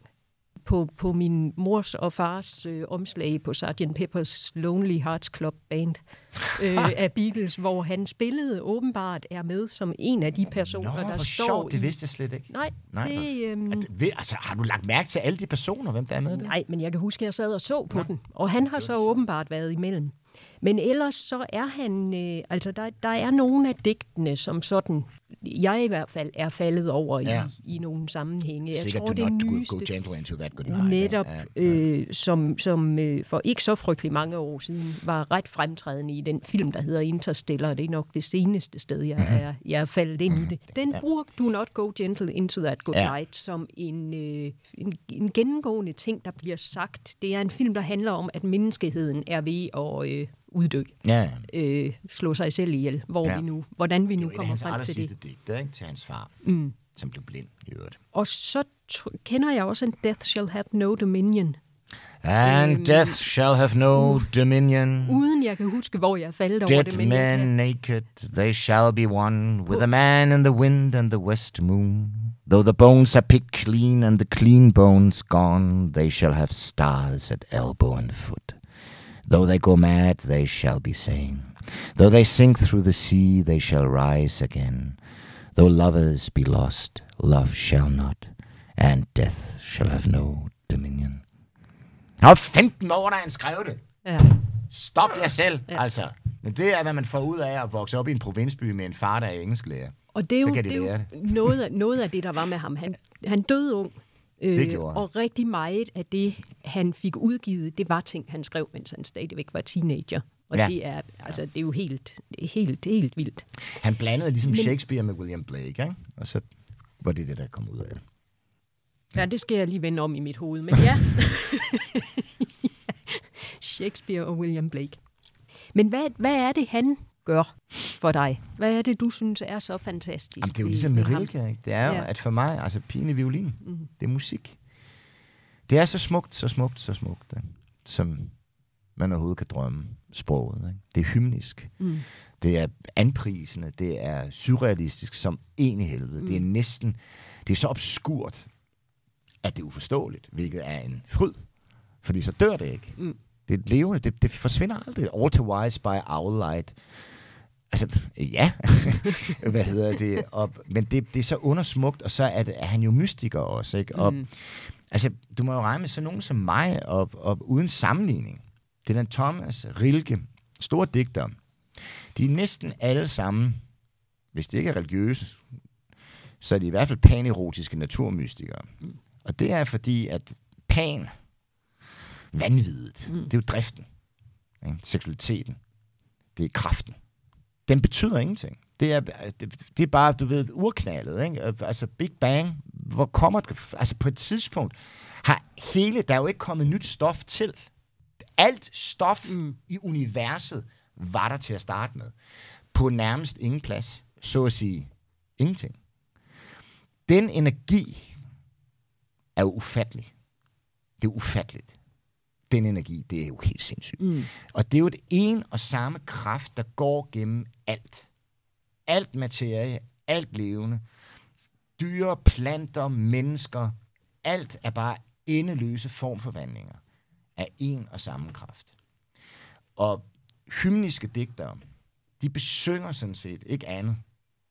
på, på min mors og fars øh, omslag på Sgt. Pepper's Lonely Hearts Club Band <laughs> øh, af Beatles, hvor han spillede åbenbart er med som en af de personer, Nå, der står sjovt. i... Det vidste jeg slet ikke. Nej, Nej, det, øhm, altså, har du lagt mærke til alle de personer, hvem der er med der? nej, men jeg kan huske, at jeg sad og så på den, og han har så åbenbart været imellem. Men ellers så er han, øh, altså der, der er nogle af digtene, som sådan, jeg i hvert fald er faldet over ja. Ja. i, i nogle sammenhænge. Jeg Sikkert tror, det not nyeste, go gentle into that good night. netop, Ja, ja, øh, som, som øh, for ikke så frygtelig mange år siden var ret fremtrædende i den film, der hedder Interstellar. Det er nok det seneste sted, jeg er, jeg er faldet ind i det. Den bruger Do Not Go Gentle Into That Good Ja. Night som en, øh, en, en gennemgående ting, der bliver sagt. Det er en film, der handler om, at menneskeheden er ved at øh, uddø, ja. øh, slå sig selv ihjel, hvor Ja. vi nu, hvordan vi nu kommer frem til det. Digte, ikke? Til hans far, Mm. som blev blind i øvrigt. Og så kender jeg også en Death Shall Have No Dominion, And death shall have no dominion. uden jeg kan huske, hvor jeg faldt over det. Dead men naked, they shall be one with a man in the wind and the west moon. Though the bones are picked clean and the clean bones gone, they shall have stars at elbow and foot. Though they go mad, they shall be sane. Though they sink through the sea, they shall rise again. Though lovers be lost, love shall not, and death shall have no dominion. Han var 15 år, da han skrev det. Ja. Stop jer selv, ja. altså. Men det er, hvad man får ud af at vokse op i en provinsby med en far, der er engelsklærer. Og det er Så jo, kan de det er jo noget, af, noget af det, der var med ham. Han, han døde ung. Øh. Og rigtig meget af det, han fik udgivet, det var ting, han skrev, mens han stadigvæk var teenager. Og Ja. ja. det, er, altså, det er jo helt, helt, helt vildt. Han blandede ligesom Men- Shakespeare med William Blake, ikke? Og så var det det, der kom ud af det. Ja, det skal jeg lige vende om i mit hoved. Men ja, <laughs> Shakespeare og William Blake. Men hvad, hvad er det, han gør for dig? Hvad er det, du synes er så fantastisk? Jamen, det er jo ligesom med? Rilke, ikke? Det er jo, Ja. at for mig, altså pigen i violin, mm. det er musik. Det er så smukt, så smukt, så smukt, ikke? som man overhovedet kan drømme sproget. Ikke? Det er hymnisk. Mm. Det er anprisende, det er surrealistisk som en i helvede. Mm. Det er næsten, det er så obskurt, at det er uforståeligt, hvilket er en fryd. Fordi så dør det ikke. Mm. Det er levende, det, det forsvinder aldrig. All to wise by our light. Altså, ja. <laughs> Hvad hedder det? Og, men det, det er så undersmukt, og så er, det, er han jo mystiker også, ikke? Og, mm. Altså, du må jo regne med sådan nogen som mig, og, og uden sammenligning. Det er den Thomas Rilke, store digter. De er næsten alle sammen, hvis de ikke er religiøse, så er de i hvert fald panerotiske naturmystikere. Mm. Og det er fordi, at pan, vanviddet, mm. det er jo driften, ikke? seksualiteten, det er kraften. Den betyder ingenting. Det er, det, det er bare, du ved, urknaldet, ikke? Altså Big Bang, hvor kommer det, altså på et tidspunkt, har hele, der er jo ikke kommet nyt stof til. Alt stof mm. i universet var der til at starte med. På nærmest ingen plads. Så at sige, ingenting. Den energi er jo ufattelig. Det er ufatteligt. Den energi, det er jo helt sindssygt. Mm. Og det er jo det en og samme kraft, der går gennem alt. Alt materie, alt levende. Dyre, planter, mennesker. Alt er bare endeløse formforvandlinger af en og samme kraft. Og hymniske digtere, de besynger sådan set ikke andet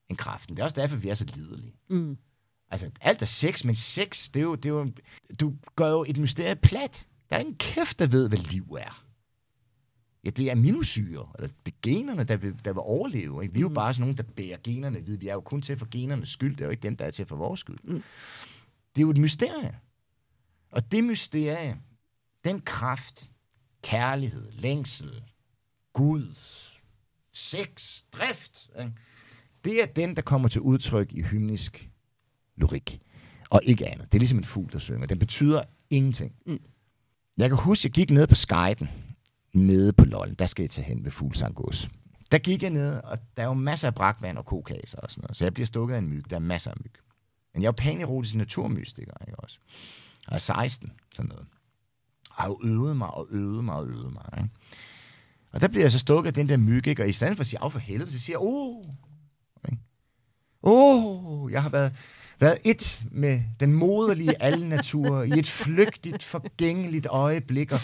end kraften. Det er også derfor, vi er så liderlige. Mm. Altså, alt er sex, men sex, det er jo, det er jo, du gør jo et mysterie plat. Der er ingen kæft, der ved, hvad liv er. Ja, det er aminosyre, eller det er generne, der vil, der vil overleve. Ikke? Vi er jo mm. bare sådan nogen, der bærer generne vid. Vi er jo kun til for genernes skyld, det er jo ikke dem, der er til for vores skyld. Mm. Det er jo et mysterie. Og det mysterie, den kraft, kærlighed, længsel, Gud, sex, drift, det er den, der kommer til udtryk i hymnisk lyrik, og ikke andet. Det er ligesom en fugl, der synger. Den betyder ingenting. Mm. Jeg kan huske, jeg gik ned på skejten, nede på Lollen. Der skal jeg tage hen ved Fuglsangås. Der gik jeg ned, og der er jo masser af brakvand og kokaser og sådan noget. Så jeg bliver stukket af en myg. Der er masser af myg. Men jeg er jo panerotisk naturmystiker, ikke også? Jeg er 16, sådan noget. Har jo øvet mig og øvet mig og øvet mig, ikke? Og der bliver jeg så stukket af den der myg, ikke? Og i stedet for at sige, af for helvede, så siger jeg, åh, oh, åh, oh, jeg har været været et med den moderlige alle natur i et flygtigt, forgængeligt øjeblik. Og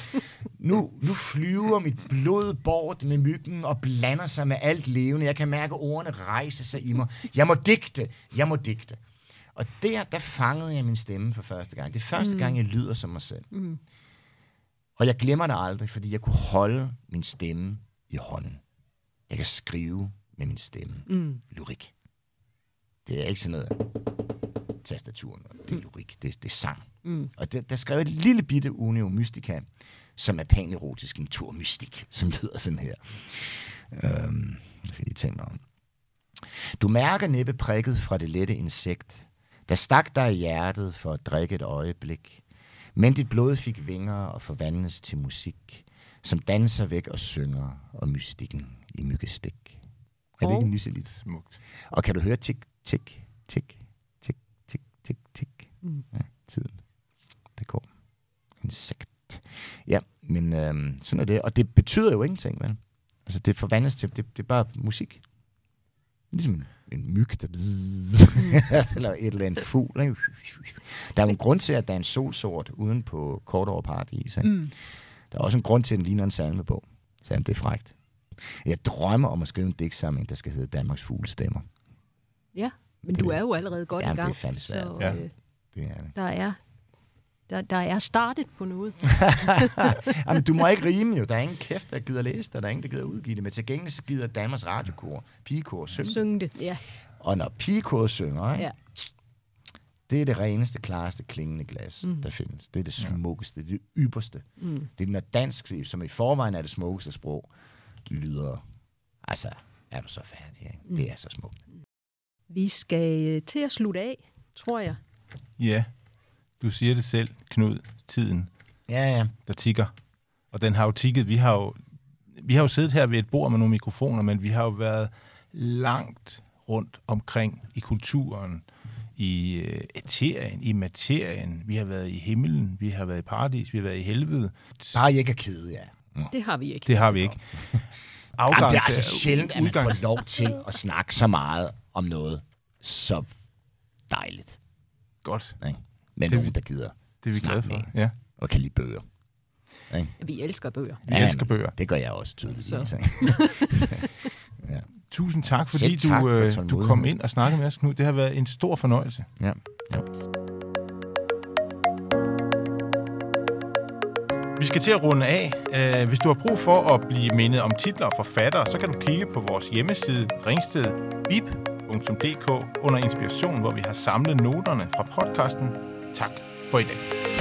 nu, nu flyver mit blod bort med myggen og blander sig med alt levende. Jeg kan mærke, at ordene rejser sig i mig. Jeg må digte, jeg må digte. Og der, der fangede jeg min stemme for første gang. Det er første mm. gang, jeg lyder som mig selv. Mm. Og jeg glemmer det aldrig, fordi jeg kunne holde min stemme i hånden. Jeg kan skrive med min stemme. Mm. Lyrik. Det er ikke sådan noget tastaturen. Det er lyrik, det, det er sang. Mm. Og der, der skrev et lille bitte Unio Mystica, som er panerotisk naturmystik, som lyder sådan her. Øhm, jeg skal lige tænke mig om. Du mærker næppe prikket fra det lette insekt, der stak dig i hjertet for at drikke et øjeblik, men dit blod fik vinger og forvandles til musik, som danser væk og synger og mystikken i myggestik. Er det ikke myseligt? Smukt. Og kan du høre tik, tik, tik, tik, tik. Mm. Ja, tiden. Det går. Insekt. Ja, men øhm, sådan er det. Og det betyder jo ingenting, vel? Altså, det forvandles til, det, det er bare musik. Ligesom en, myg, der... <laughs> eller et eller andet fugl. Ikke? Der er jo en grund til, at der er en solsort uden på kort over paradis. Ikke? Mm. Der er også en grund til, at den ligner en salmebog. Selvom det er frægt. Jeg drømmer om at skrive en digtsamling, der skal hedde Danmarks fuglestemmer. Ja. Men du er jo allerede godt ja, i gang. det er fandme svært. Så, ja. øh, det er det. Der er der, der er startet på noget. <laughs> Jamen, du må ikke rime jo. Der er ingen kæft, der gider læse det. Der er ingen, der gider udgive det. Men til gengæld så gider Danmarks Radiokor, pigekor, synge. Synge det, ja. Og når pigekor synger, ikke? Ja. det er det reneste, klareste klingende glas, mm. der findes. Det er det smukkeste, det er det ypperste. Mm. Det er når dansk, som i forvejen er det smukkeste sprog, lyder, altså, er du så færdig, ikke? Mm. Det er så smukt. Vi skal øh, til at slutte af, tror jeg. Ja, du siger det selv, Knud, tiden. Ja, ja. Der tigger. Og den har jo tigget. Vi har jo, vi har jo siddet her ved et bord med nogle mikrofoner, men vi har jo været langt rundt omkring i kulturen, i øh, eterien, i materien. Vi har været i himlen, vi har været i paradis, vi har været i helvede. Bare ikke er kede, ja. Det har vi ikke. Det har vi ikke. afgang <laughs> Jamen, det er altså sjældent, at man får lov til at snakke så meget om noget så dejligt. Godt. Ikke? Med Det- nogen, der gider Det er vi glade snakke for. med Ja. og kan lide bøger. Vi elsker bøger. Vi elsker bøger. Det gør jeg også tydeligvis. Så. ikke? <laughs> Tusind tak, fordi Selv tak du, for øh, du kom ind og snakkede med os, Knud. Det har været en stor fornøjelse. ja. ja. Vi skal til at runde af. Øh, Hvis du har brug for at blive mindet om titler og forfattere, så kan du kigge på vores hjemmeside ringstedbib.dk under inspiration, hvor vi har samlet noterne fra podcasten. Tak for i dag.